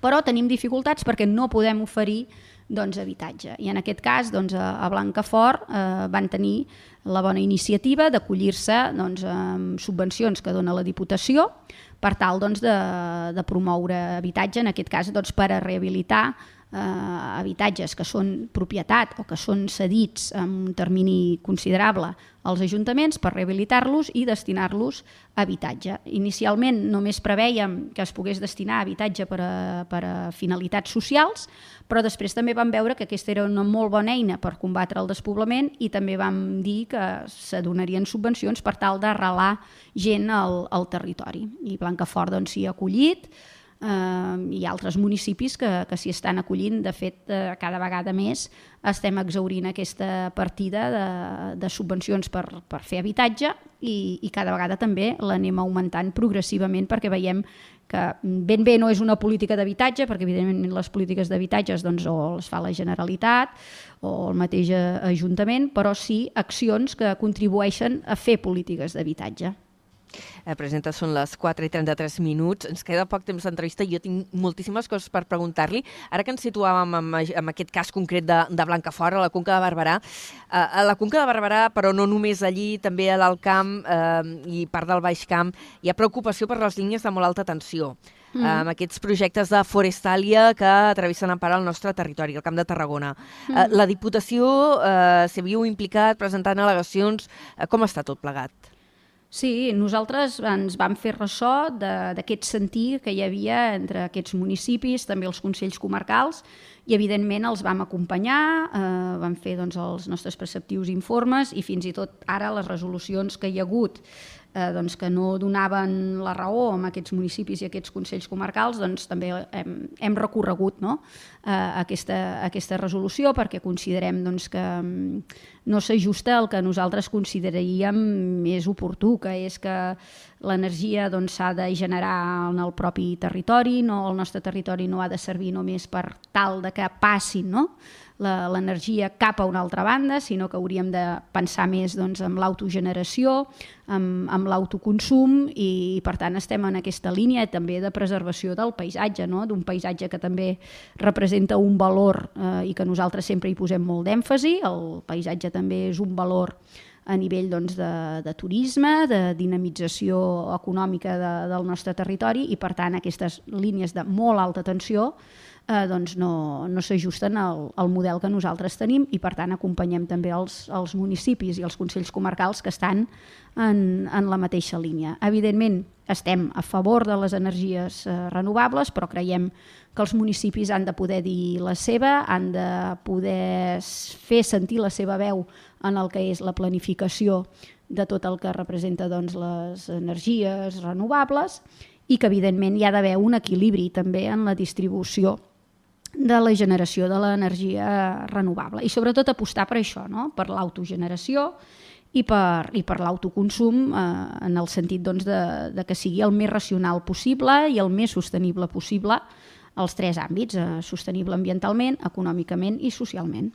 Però tenim dificultats perquè no podem oferir doncs, habitatge. I en aquest cas, doncs, a Blancafort eh, van tenir la bona iniciativa d'acollir-se doncs, amb subvencions que dona la Diputació per tal doncs, de, de promoure habitatge, en aquest cas doncs, per a rehabilitar eh, habitatges que són propietat o que són cedits en un termini considerable als ajuntaments per rehabilitar-los i destinar-los a habitatge. Inicialment només preveiem que es pogués destinar a habitatge per a, per a finalitats socials, però després també vam veure que aquesta era una molt bona eina per combatre el despoblament i també vam dir que s'adonarien subvencions per tal d'arrelar gent al, al territori. I Blancafort doncs, ha acollit, eh, ha altres municipis que, que s'hi estan acollint. De fet, eh, cada vegada més estem exaurint aquesta partida de, de subvencions per, per fer habitatge i, i cada vegada també l'anem augmentant progressivament perquè veiem que ben bé no és una política d'habitatge, perquè evidentment les polítiques d'habitatges doncs, o les fa la Generalitat o el mateix Ajuntament, però sí accions que contribueixen a fer polítiques d'habitatge. Eh, presenta, són les 4 i 33 minuts. Ens queda poc temps d'entrevista i jo tinc moltíssimes coses per preguntar-li. Ara que ens situàvem en, en aquest cas concret de, de Blancafort, a la Conca de Barberà, eh, a la Conca de Barberà, però no només allí, també a l'Alt Camp eh, i part del Baix Camp, hi ha preocupació per les línies de molt alta tensió. Mm. amb aquests projectes de forestàlia que travessen en part el nostre territori, el Camp de Tarragona. Mm. Eh, la Diputació eh, s'havia implicat presentant al·legacions. Eh, com està tot plegat? Sí, nosaltres ens vam fer ressò d'aquest sentir que hi havia entre aquests municipis, també els consells comarcals, i evidentment els vam acompanyar, eh, vam fer doncs, els nostres preceptius informes i fins i tot ara les resolucions que hi ha hagut eh, doncs, que no donaven la raó a aquests municipis i aquests consells comarcals, doncs també hem, hem recorregut no? eh, aquesta, aquesta resolució perquè considerem doncs, que mm, no s'ajusta al que nosaltres consideraríem més oportú, que és que l'energia doncs, s'ha doncs, de generar en el propi territori, no, el nostre territori no ha de servir només per tal de que passin no? l'energia cap a una altra banda, sinó que hauríem de pensar més doncs, en l'autogeneració, amb, amb l'autoconsum i, per tant estem en aquesta línia també de preservació del paisatge, no? d'un paisatge que també representa un valor eh, i que nosaltres sempre hi posem molt d'èmfasi, el paisatge també és un valor a nivell doncs, de, de turisme, de dinamització econòmica de, del nostre territori i per tant aquestes línies de molt alta tensió eh, doncs no, no s'ajusten al, al model que nosaltres tenim i per tant acompanyem també els, els municipis i els consells comarcals que estan en, en la mateixa línia. Evidentment estem a favor de les energies eh, renovables però creiem que els municipis han de poder dir la seva, han de poder fer sentir la seva veu en el que és la planificació de tot el que representa doncs, les energies renovables i que evidentment hi ha d'haver un equilibri també en la distribució de la generació de l'energia renovable i sobretot apostar per això, no? per l'autogeneració i per, i per l'autoconsum eh, en el sentit doncs, de, de que sigui el més racional possible i el més sostenible possible els tres àmbits, eh, sostenible ambientalment, econòmicament i socialment.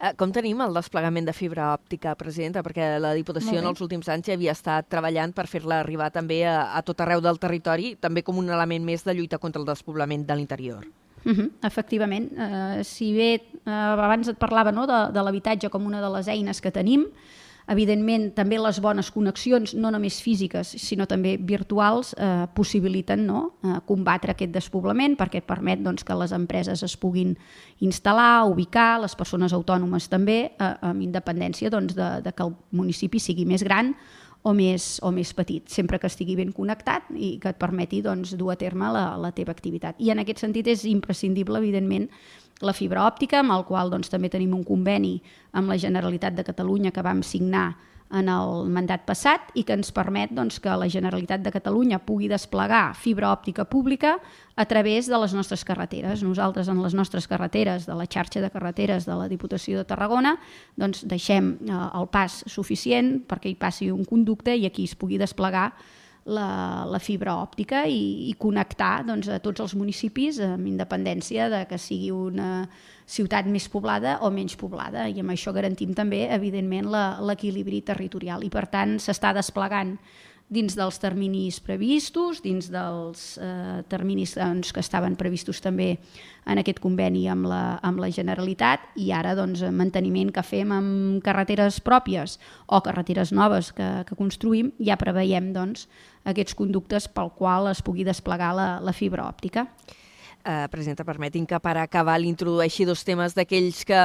Eh, com tenim el desplegament de fibra òptica, presidenta? Perquè la Diputació en els últims anys ja havia estat treballant per fer-la arribar també a, a tot arreu del territori, també com un element més de lluita contra el despoblament de l'interior. Uh -huh, efectivament. Uh, si bé uh, abans et parlava no, de, de l'habitatge com una de les eines que tenim, evidentment també les bones connexions, no només físiques, sinó també virtuals, eh, possibiliten no, eh, combatre aquest despoblament perquè permet doncs, que les empreses es puguin instal·lar, ubicar, les persones autònomes també, eh, amb independència doncs, de, de que el municipi sigui més gran o més, o més petit, sempre que estigui ben connectat i que et permeti doncs, dur a terme la, la teva activitat. I en aquest sentit és imprescindible, evidentment, la fibra òptica, amb el qual doncs, també tenim un conveni amb la Generalitat de Catalunya que vam signar en el mandat passat i que ens permet doncs, que la Generalitat de Catalunya pugui desplegar fibra òptica pública a través de les nostres carreteres. Nosaltres en les nostres carreteres, de la xarxa de carreteres de la Diputació de Tarragona, doncs deixem eh, el pas suficient perquè hi passi un conducte i aquí es pugui desplegar la, la fibra òptica i, i connectar doncs, a tots els municipis amb independència de que sigui una ciutat més poblada o menys poblada. I amb això garantim també, evidentment, l'equilibri territorial. I per tant s'està desplegant dins dels terminis previstos, dins dels eh, terminis doncs, que estaven previstos també en aquest conveni amb la, amb la Generalitat. I ara doncs, manteniment que fem amb carreteres pròpies o carreteres noves que, que construïm, ja preveiem doncs, aquests conductes pel qual es pugui desplegar la, la fibra òptica. Eh, presidenta, permetin que per acabar l'introdueixi dos temes d'aquells que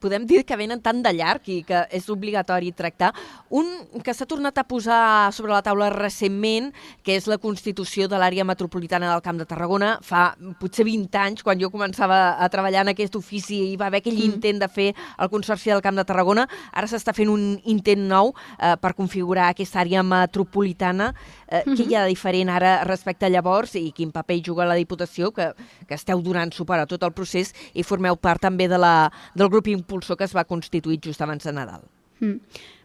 podem dir que venen tan de llarg i que és obligatori tractar. Un que s'ha tornat a posar sobre la taula recentment, que és la constitució de l'àrea metropolitana del Camp de Tarragona. Fa potser 20 anys, quan jo començava a treballar en aquest ofici, hi va haver aquell mm. intent de fer el Consorci del Camp de Tarragona. Ara s'està fent un intent nou eh, per configurar aquesta àrea metropolitana. Eh, mm -hmm. Què hi ha de diferent ara respecte a llavors i quin paper hi juga la Diputació, que, que esteu donant suport a tot el procés i formeu part també de la, del grup impulsor que es va constituir just abans de Nadal. Mm.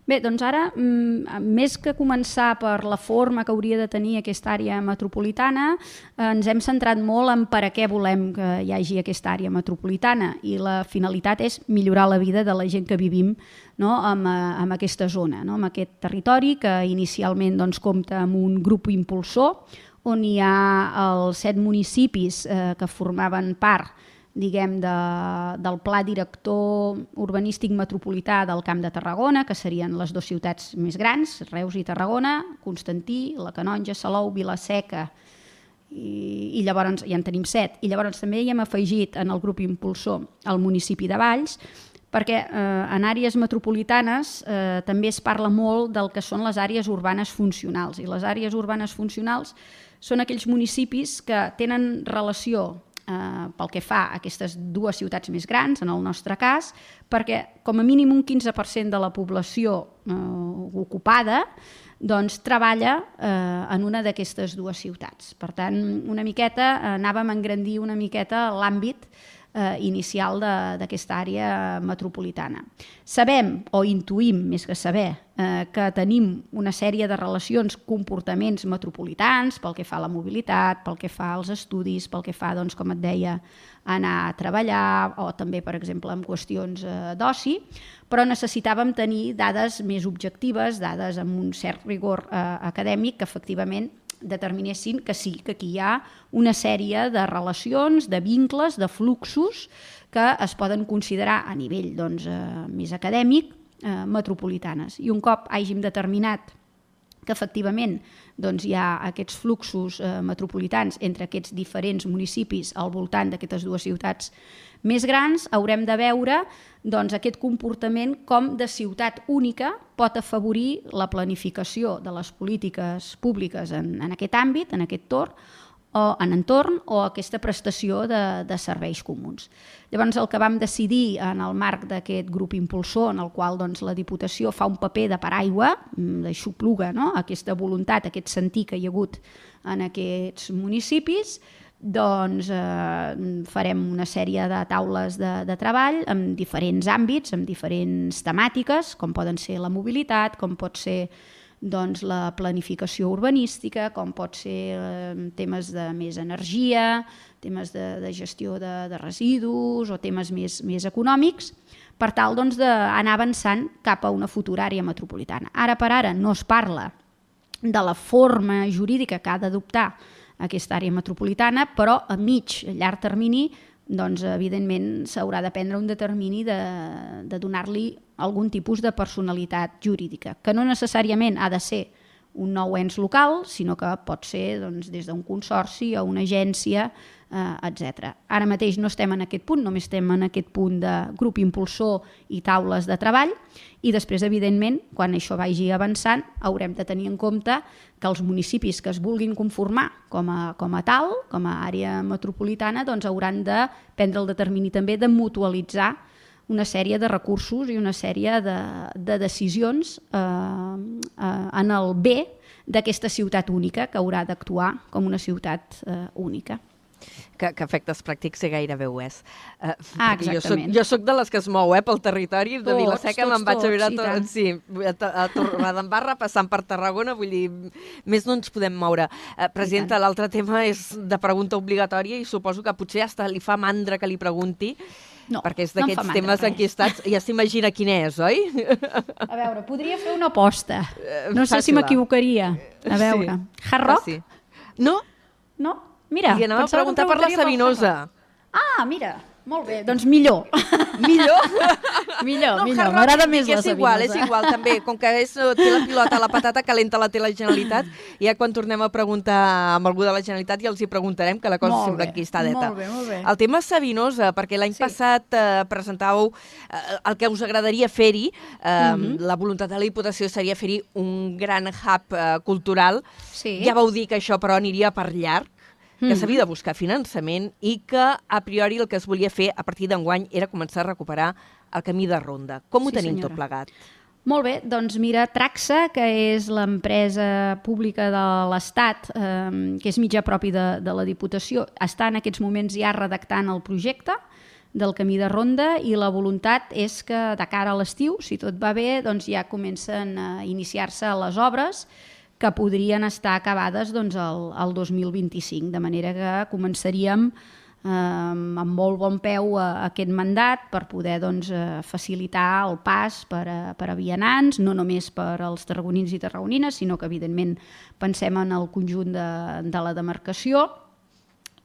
Bé, doncs ara, mm, més que començar per la forma que hauria de tenir aquesta àrea metropolitana, eh, ens hem centrat molt en per a què volem que hi hagi aquesta àrea metropolitana i la finalitat és millorar la vida de la gent que vivim no, en, eh, en aquesta zona, no, en aquest territori que inicialment doncs, compta amb un grup impulsor on hi ha els set municipis eh, que formaven part diguem, de, del pla director urbanístic metropolità del Camp de Tarragona, que serien les dues ciutats més grans, Reus i Tarragona, Constantí, la Canonja, Salou, Vilaseca, i, i llavors ja en tenim set. I llavors també hi hem afegit en el grup impulsor el municipi de Valls, perquè eh, en àrees metropolitanes eh, també es parla molt del que són les àrees urbanes funcionals, i les àrees urbanes funcionals són aquells municipis que tenen relació eh, pel que fa a aquestes dues ciutats més grans, en el nostre cas, perquè com a mínim un 15% de la població eh, ocupada doncs, treballa eh, en una d'aquestes dues ciutats. Per tant, una miqueta, eh, anàvem a engrandir una miqueta l'àmbit inicial d'aquesta àrea metropolitana. Sabem, o intuïm més que saber, eh, que tenim una sèrie de relacions, comportaments metropolitans pel que fa a la mobilitat, pel que fa als estudis, pel que fa, doncs, com et deia, anar a treballar o també, per exemple, en qüestions eh, d'oci, però necessitàvem tenir dades més objectives, dades amb un cert rigor eh, acadèmic que efectivament determinessin que sí, que aquí hi ha una sèrie de relacions, de vincles, de fluxos que es poden considerar a nivell doncs, eh, més acadèmic eh, metropolitanes. I un cop hàgim determinat que efectivament doncs, hi ha aquests fluxos eh, metropolitans entre aquests diferents municipis al voltant d'aquestes dues ciutats més grans, haurem de veure doncs, aquest comportament com de ciutat única pot afavorir la planificació de les polítiques públiques en, en aquest àmbit, en aquest torn, o en entorn o aquesta prestació de, de serveis comuns. Llavors el que vam decidir en el marc d'aquest grup impulsor en el qual doncs, la Diputació fa un paper de paraigua, mm, d'aixopluga no? aquesta voluntat, aquest sentir que hi ha hagut en aquests municipis, doncs eh, farem una sèrie de taules de, de treball amb diferents àmbits, amb diferents temàtiques, com poden ser la mobilitat, com pot ser doncs, la planificació urbanística, com pot ser eh, temes de més energia, temes de, de gestió de, de residus o temes més, més econòmics, per tal doncs, d'anar avançant cap a una futura àrea metropolitana. Ara per ara no es parla de la forma jurídica que ha d'adoptar aquesta àrea metropolitana, però a mig, a llarg termini, doncs, evidentment, s'haurà de prendre un determini de, de donar-li algun tipus de personalitat jurídica, que no necessàriament ha de ser un nou ens local, sinó que pot ser doncs, des d'un consorci o una agència eh, etc. Ara mateix no estem en aquest punt, només estem en aquest punt de grup impulsor i taules de treball i després, evidentment, quan això vagi avançant, haurem de tenir en compte que els municipis que es vulguin conformar com a, com a tal, com a àrea metropolitana, doncs hauran de prendre el determini també de mutualitzar una sèrie de recursos i una sèrie de, de decisions eh, eh, en el bé d'aquesta ciutat única que haurà d'actuar com una ciutat eh, única que, que efectes pràctics sé gairebé ho és. Uh, ah, exactament. Jo soc, jo soc de les que es mou eh, pel territori de Vilaseca, me'n vaig a viure tot, sí, a, a Torredembarra, passant per Tarragona, vull dir, més no ens podem moure. Uh, presidenta, l'altre tema és de pregunta obligatòria i suposo que potser hasta li fa mandra que li pregunti No, perquè és no d'aquests mandra temes res. enquistats, ja s'imagina quin és, oi? A veure, podria fer una aposta. Eh, No sé si m'equivocaria. A veure, Sí. hard rock? Faci. No, No? Mira, li anava a preguntar per la Sabinosa. Ah, mira, molt bé, doncs millor. Millor? millor, No, millor, m'agrada més la és igual, és igual també, com que és, eh, té la pilota a la patata calenta la té la Generalitat, i ja quan tornem a preguntar amb algú de la Generalitat ja els hi preguntarem que la cosa Molt sembla bé, enquistadeta. molt bé, molt bé. El tema Sabinosa, perquè l'any Sí. passat eh, presentàveu eh, el que us agradaria fer-hi, eh, Mhm. la voluntat de la Diputació seria fer-hi un gran hub eh, cultural, Sí. ja vau dir que això però aniria per llarg, que s'havia de buscar finançament i que a priori el que es volia fer a partir d'enguany era començar a recuperar el camí de ronda. Com ho Sí, tenim senyora. tot plegat? Molt bé, doncs mira, Traxa, que és l'empresa pública de l'Estat, eh, que és mitjà propi de, de la Diputació, està en aquests moments ja redactant el projecte del camí de ronda i la voluntat és que de cara a l'estiu, si tot va bé, doncs ja comencen a iniciar-se les obres que podrien estar acabades doncs, el, el 2025, de manera que començaríem eh, amb molt bon peu a, a aquest mandat per poder doncs, eh, facilitar el pas per a, per a vianants, no només per als tarragonins i tarragonines, sinó que evidentment pensem en el conjunt de, de la demarcació.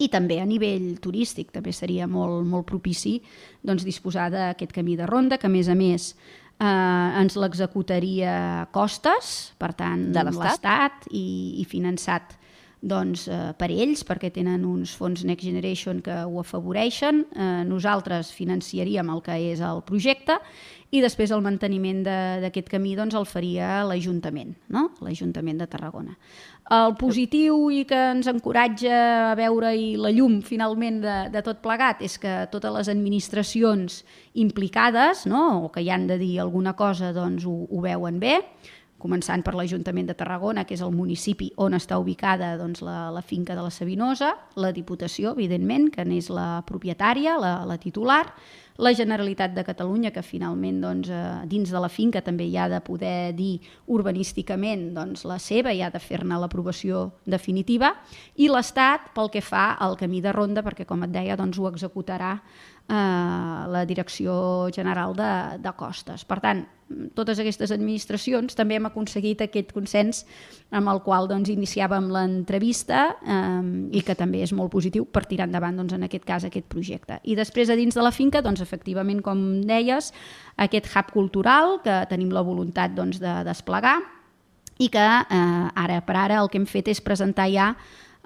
I també a nivell turístic també seria molt, molt propici doncs, disposar d'aquest camí de ronda, que a més a més eh, ens l'executaria Costes, per tant, De l'Estat? i, i finançat doncs, eh, per ells, perquè tenen uns fons Next Generation que ho afavoreixen. Eh, nosaltres financiaríem el que és el projecte i després el manteniment de- d'aquest camí doncs, el faria l'Ajuntament, no? l'Ajuntament de Tarragona. El positiu i que ens encoratja a veure-hi la llum finalment de, de tot plegat és que totes les administracions implicades no? o que hi han de dir alguna cosa doncs, ho, ho veuen bé, començant per l'Ajuntament de Tarragona, que és el municipi on està ubicada doncs, la, la finca de la Sabinosa, la Diputació, evidentment, que n'és la propietària, la, la titular, la Generalitat de Catalunya, que finalment doncs, eh, dins de la finca també hi ha de poder dir urbanísticament doncs, la seva, hi ha de fer-ne l'aprovació definitiva, i l'Estat pel que fa al camí de ronda, perquè com et deia doncs, ho executarà eh, la Direcció General de, de Costes. Per tant, totes aquestes administracions també hem aconseguit aquest consens amb el qual doncs, iniciàvem l'entrevista eh, i que també és molt positiu per tirar endavant doncs, en aquest cas aquest projecte. I després a dins de la finca, doncs, efectivament, com deies, aquest hub cultural que tenim la voluntat doncs, de desplegar i que eh, ara per ara el que hem fet és presentar ja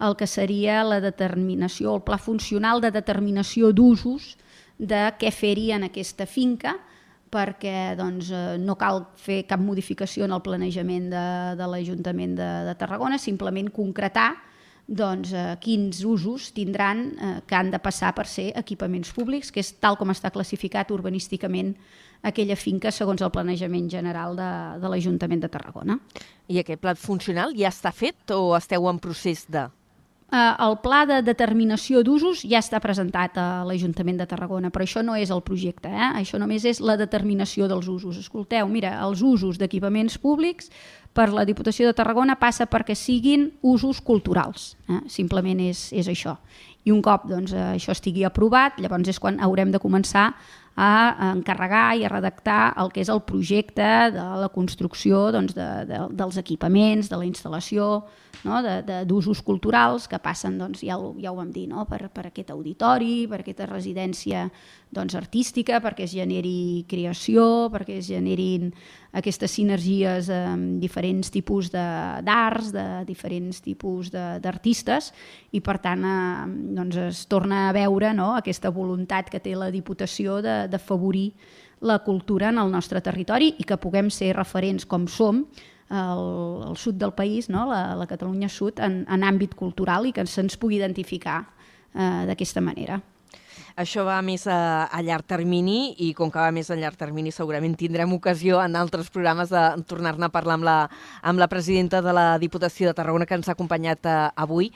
el que seria la determinació, el pla funcional de determinació d'usos de què fer-hi en aquesta finca perquè doncs, eh, no cal fer cap modificació en el planejament de, de l'Ajuntament de, de Tarragona, simplement concretar doncs, eh, quins usos tindran eh, que han de passar per ser equipaments públics, que és tal com està classificat urbanísticament aquella finca segons el planejament general de, de l'Ajuntament de Tarragona. I aquest plat funcional ja està fet o esteu en procés de... Eh, el pla de determinació d'usos ja està presentat a l'Ajuntament de Tarragona, però això no és el projecte, eh? això només és la determinació dels usos. Escolteu, mira, els usos d'equipaments públics per la Diputació de Tarragona passa perquè siguin usos culturals, eh? simplement és, és això. I un cop doncs, eh, això estigui aprovat, llavors és quan haurem de començar a encarregar i a redactar el que és el projecte de la construcció doncs, de, de, dels equipaments, de la instal·lació, no? d'usos culturals que passen, doncs, ja, ho, ja ho vam dir, no? per, per aquest auditori, per aquesta residència doncs, artística, perquè es generi creació, perquè es generin aquestes sinergies amb diferents tipus de- d'arts, de, de diferents tipus de- d'artistes, i per tant eh, doncs es torna a veure no? aquesta voluntat que té la Diputació de d'afavorir la cultura en el nostre territori i que puguem ser referents com som al, al sud del país, no? la, la Catalunya Sud, en, en àmbit cultural i que se'ns pugui identificar eh, d'aquesta manera. Això va més a, a llarg termini i com que va més a llarg termini segurament tindrem ocasió en altres programes de tornar-ne a parlar amb la, amb la presidenta de la Diputació de Tarragona que ens ha acompanyat eh, avui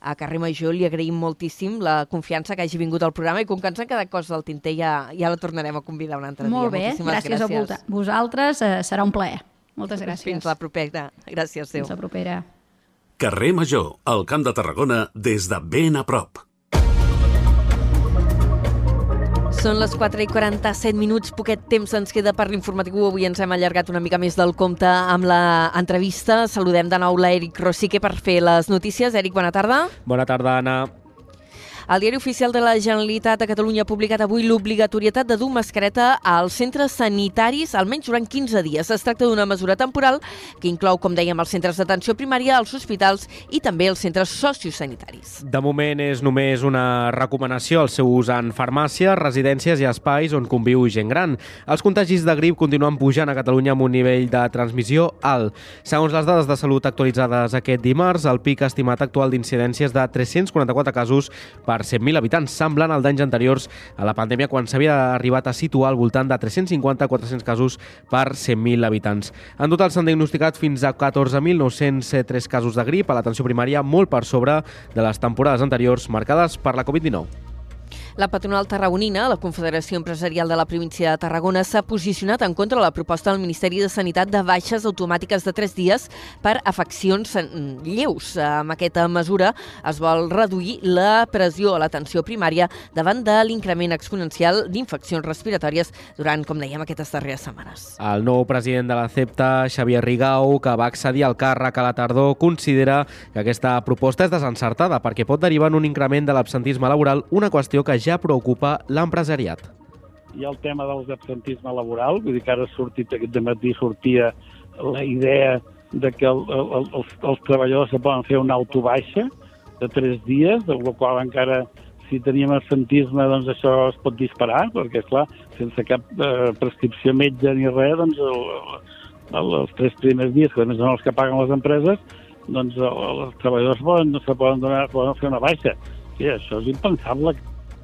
a Carrer Major. Li agraïm moltíssim la confiança que hagi vingut al programa i com que ens han quedat coses al tinter ja, ja la tornarem a convidar un altre Molt dia. bé, Moltíssimes gràcies, gràcies a vosaltres, eh, serà un plaer. Moltes gràcies. Fins la propera. Gràcies, Déu. Fins la propera. Carrer Major, al Camp de Tarragona, des de ben a prop. Són les 4 i 47 minuts, poquet temps ens queda per l'informatiu. Avui ens hem allargat una mica més del compte amb l'entrevista. Saludem de nou l'Eric Rosique per fer les notícies. Eric, bona tarda. Bona tarda, Anna. El diari oficial de la Generalitat de Catalunya ha publicat avui l'obligatorietat de dur mascareta als centres sanitaris almenys durant 15 dies. Es tracta d'una mesura temporal que inclou, com dèiem, els centres d'atenció primària, els hospitals i també els centres sociosanitaris. De moment és només una recomanació el seu ús en farmàcies, residències i espais on conviu gent gran. Els contagis de grip continuen pujant a Catalunya amb un nivell de transmissió alt. Segons les dades de salut actualitzades aquest dimarts, el pic estimat actual d'incidències de 344 casos per per 100.000 habitants, semblant al d'anys anteriors a la pandèmia quan s'havia arribat a situar al voltant de 350-400 casos per 100.000 habitants. En total s'han diagnosticat fins a 14.903 casos de grip a l'atenció primària, molt per sobre de les temporades anteriors marcades per la Covid-19. La patronal tarragonina, la Confederació Empresarial de la Província de Tarragona, s'ha posicionat en contra de la proposta del Ministeri de Sanitat de baixes automàtiques de 3 dies per afeccions lleus. Amb aquesta mesura es vol reduir la pressió a l'atenció primària davant de l'increment exponencial d'infeccions respiratòries durant, com dèiem, aquestes darreres setmanes. El nou president de la CEPTA, Xavier Rigau, que va accedir al càrrec a la tardor, considera que aquesta proposta és desencertada perquè pot derivar en un increment de l'absentisme laboral, una qüestió que ja preocupa l'empresariat. Hi ha el tema dels absentisme laboral, vull dir que ara ha sortit aquest matí sortia la idea de que el, el, els, els treballadors se poden fer una autobaixa de tres dies, de la qual encara si teníem absentisme, doncs això es pot disparar, perquè, és clar, sense cap eh, prescripció metge ni res, doncs el, el, els tres primers dies, que a més són els que paguen les empreses, doncs el, els treballadors poden, se poden, donar, poden fer una baixa. Sí, això és impensable.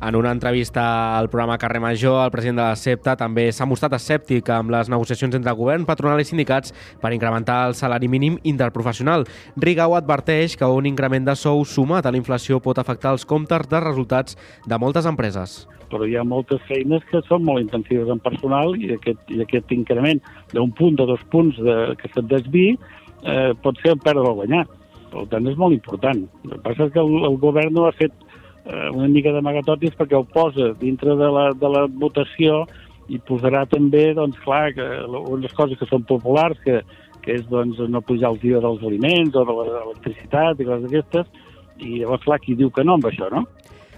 En una entrevista al programa Carrer Major, el president de la CEPTA també s'ha mostrat escèptic amb les negociacions entre govern, patronal i sindicats per incrementar el salari mínim interprofessional. Rigau adverteix que un increment de sou sumat a la inflació pot afectar els comptes de resultats de moltes empreses. Però hi ha moltes feines que són molt intensives en personal i aquest, i aquest increment d'un punt o dos punts de, que se't desvi eh, pot ser perdre o guanyar. Per tant, és molt important. El que passa és que el, el govern no ha fet eh, una mica d'amagatotis perquè ho posa dintre de la, de la votació i posarà també, doncs, clar, que unes coses que són populars, que, que és doncs, no pujar el dia dels aliments o de l'electricitat i coses d'aquestes, i llavors, clar, qui diu que no amb això, no?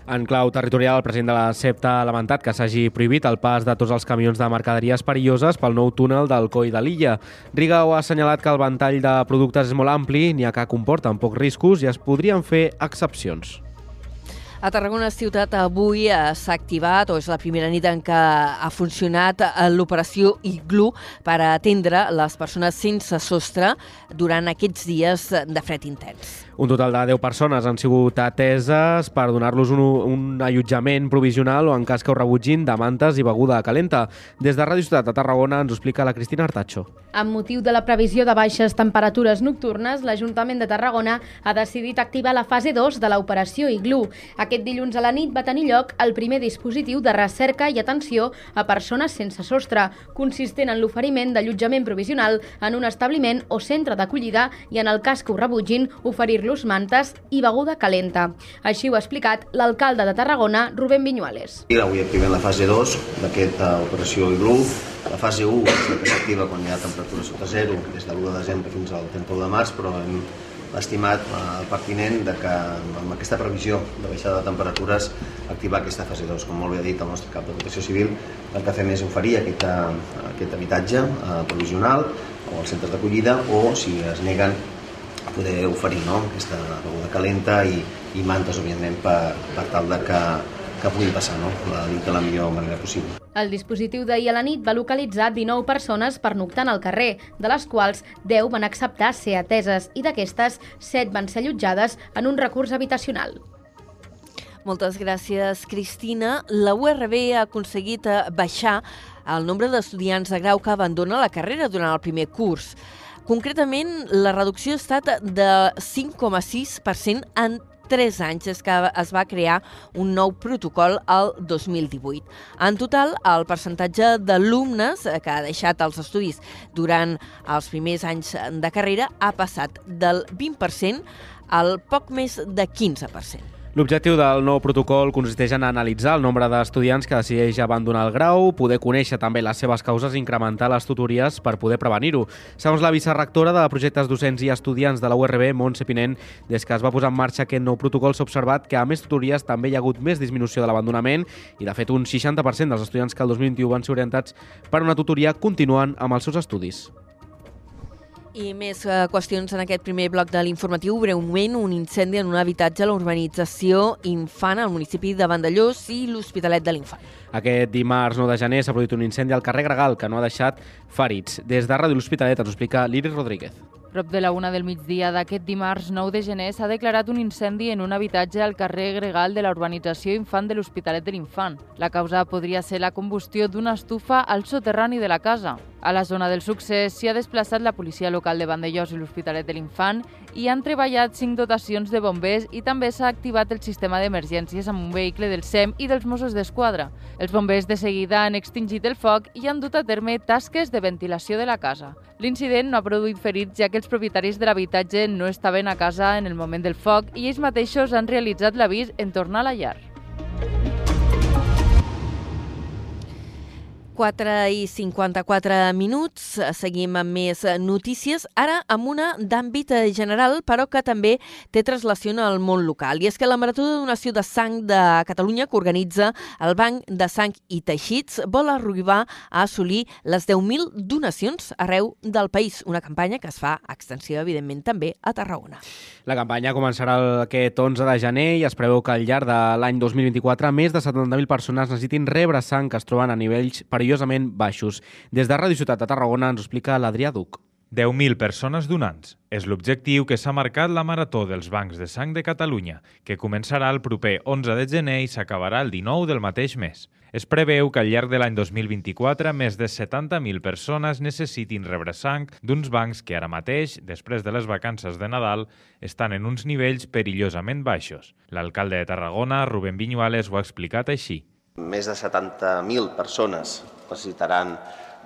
En clau territorial, el president de la CEPTA ha lamentat que s'hagi prohibit el pas de tots els camions de mercaderies perilloses pel nou túnel del Coi de l'illa. Rigau ha assenyalat que el ventall de productes és molt ampli, n'hi ha que comporten pocs riscos i es podrien fer excepcions. A Tarragona Ciutat avui eh, s'ha activat, o és la primera nit en què ha funcionat eh, l'operació Iglu per atendre les persones sense sostre durant aquests dies de fred intens. Un total de 10 persones han sigut ateses per donar-los un, un allotjament provisional o, en cas que ho rebutgin, de mantes i beguda calenta. Des de Ràdio Ciutat de Tarragona ens ho explica la Cristina Artacho. Amb motiu de la previsió de baixes temperatures nocturnes, l'Ajuntament de Tarragona ha decidit activar la fase 2 de l'operació Iglu. Aquest dilluns a la nit va tenir lloc el primer dispositiu de recerca i atenció a persones sense sostre, consistent en l'oferiment d'allotjament provisional en un establiment o centre d'acollida i, en el cas que ho rebutgin, oferir oferir-los mantes i beguda calenta. Així ho ha explicat l'alcalde de Tarragona, Rubén Viñuales. Avui activem la fase 2 d'aquesta operació Iglu. La fase 1 és la que s'activa quan hi ha temperatura sota zero, des de l'1 de desembre fins al 31 de març, però hem estimat eh, pertinent de que amb aquesta previsió de baixada de temperatures activar aquesta fase 2. Com molt bé ha dit el nostre cap de protecció civil, el que fem és oferir aquest, aquest habitatge eh, provisional o als centres d'acollida o si es neguen poder oferir no? aquesta beguda calenta i, i mantes, òbviament, per, per tal de que, que pugui passar no? la nit de la millor manera possible. El dispositiu d'ahir a la nit va localitzar 19 persones pernoctant al carrer, de les quals 10 van acceptar ser ateses i d'aquestes 7 van ser allotjades en un recurs habitacional. Moltes gràcies, Cristina. La URB ha aconseguit eh, baixar el nombre d'estudiants de grau que abandona la carrera durant el primer curs. Concretament, la reducció ha estat de 5,6% en 3 anys és que es va crear un nou protocol al 2018. En total, el percentatge d'alumnes que ha deixat els estudis durant els primers anys de carrera ha passat del 20% al poc més de 15%. L'objectiu del nou protocol consisteix en analitzar el nombre d'estudiants que decideix abandonar el grau, poder conèixer també les seves causes i incrementar les tutories per poder prevenir-ho. Segons la vicerrectora de projectes docents i estudiants de la URB, Montse Pinent, des que es va posar en marxa aquest nou protocol s'ha observat que a més tutories també hi ha hagut més disminució de l'abandonament i de fet un 60% dels estudiants que el 2021 van ser orientats per una tutoria continuen amb els seus estudis. I més eh, qüestions en aquest primer bloc de l'informatiu. Breument, un incendi en un habitatge a la urbanització Infant al municipi de Vandellós i l'Hospitalet de l'Infant. Aquest dimarts 9 de gener s'ha produït un incendi al carrer Gregal que no ha deixat ferits. Des de Ràdio L'Hospitalet ens explica l'Iris Rodríguez. Prop de la una del migdia d'aquest dimarts 9 de gener s'ha declarat un incendi en un habitatge al carrer Gregal de la urbanització Infant de l'Hospitalet de l'Infant. La causa podria ser la combustió d'una estufa al soterrani de la casa. A la zona del succés s'hi ha desplaçat la policia local de Vandellós i l'Hospitalet de l'Infant i han treballat cinc dotacions de bombers i també s'ha activat el sistema d'emergències amb un vehicle del SEM i dels Mossos d'Esquadra. Els bombers de seguida han extingit el foc i han dut a terme tasques de ventilació de la casa. L'incident no ha produït ferits ja que els propietaris de l'habitatge no estaven a casa en el moment del foc i ells mateixos han realitzat l'avís en tornar a la llar. 4 i 54 minuts. Seguim amb més notícies, ara amb una d'àmbit general, però que també té traslació al món local. I és que la Marató de Donació de Sang de Catalunya, que organitza el Banc de Sang i Teixits, vol arribar a assolir les 10.000 donacions arreu del país. Una campanya que es fa extensiva, evidentment, també a Tarragona. La campanya començarà aquest 11 de gener i es preveu que al llarg de l'any 2024 més de 70.000 persones necessitin rebre sang que es troben a nivells perillosament baixos. Des de Ràdio Ciutat de Tarragona ens ho explica l'Adrià Duc. 10.000 persones donants. És l'objectiu que s'ha marcat la Marató dels Bancs de Sang de Catalunya, que començarà el proper 11 de gener i s'acabarà el 19 del mateix mes. Es preveu que al llarg de l'any 2024 més de 70.000 persones necessitin rebre sang d'uns bancs que ara mateix, després de les vacances de Nadal, estan en uns nivells perillosament baixos. L'alcalde de Tarragona, Rubén Viñuales, ho ha explicat així. Més de 70.000 persones necessitaran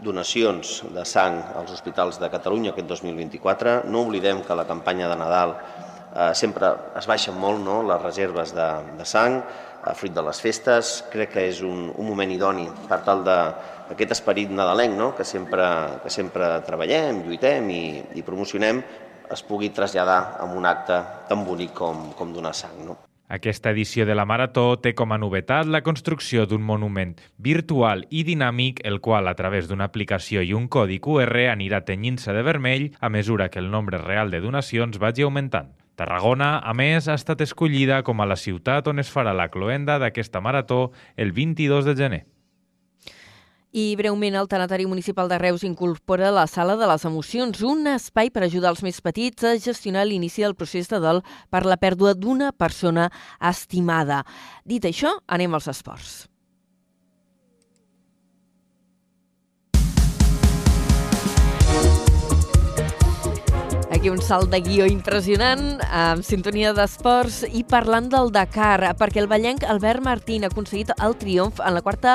donacions de sang als hospitals de Catalunya aquest 2024. No oblidem que la campanya de Nadal eh, sempre es baixen molt no? les reserves de, de sang, a fruit de les festes. Crec que és un, un moment idoni per tal d'aquest esperit nadalenc no? que, sempre, que sempre treballem, lluitem i, i promocionem es pugui traslladar en un acte tan bonic com, com donar sang. No? Aquesta edició de la Marató té com a novetat la construcció d'un monument virtual i dinàmic, el qual, a través d'una aplicació i un codi QR, anirà tenyint-se de vermell a mesura que el nombre real de donacions vagi augmentant. Tarragona, a més, ha estat escollida com a la ciutat on es farà la cloenda d'aquesta marató el 22 de gener. I breument, el Tanatori Municipal de Reus incorpora la Sala de les Emocions, un espai per ajudar els més petits a gestionar l'inici del procés de dol per la pèrdua d'una persona estimada. Dit això, anem als esports. Aquí un salt de guió impressionant, amb sintonia d'esports i parlant del Dakar, perquè el ballenc Albert Martín ha aconseguit el triomf en la quarta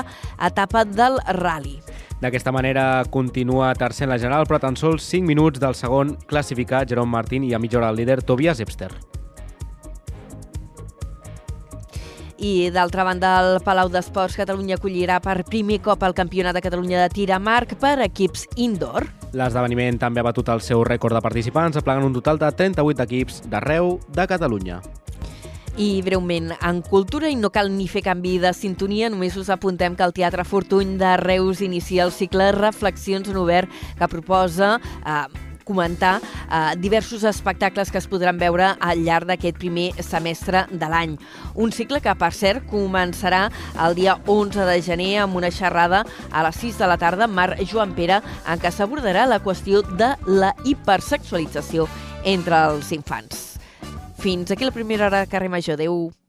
etapa del rally. D'aquesta manera continua tercer en la general, però tan sols 5 minuts del segon classificat, Jerome Martín, i a mitja hora el líder, Tobias Epster. I d'altra banda, el Palau d'Esports Catalunya acollirà per primer cop el Campionat de Catalunya de tir a marc per equips indoor. L'esdeveniment també ha batut el seu rècord de participants, aplegant un total de 38 equips d'arreu de Catalunya. I breument, en cultura i no cal ni fer canvi de sintonia, només us apuntem que el Teatre Fortuny de Reus inicia el cicle Reflexions en Obert que proposa eh, comentar eh, diversos espectacles que es podran veure al llarg d'aquest primer semestre de l'any. Un cicle que, per cert, començarà el dia 11 de gener amb una xerrada a les 6 de la tarda amb Marc Joan Pere en què s'abordarà la qüestió de la hipersexualització entre els infants. Fins aquí la primera hora de Carrer Major. Adéu.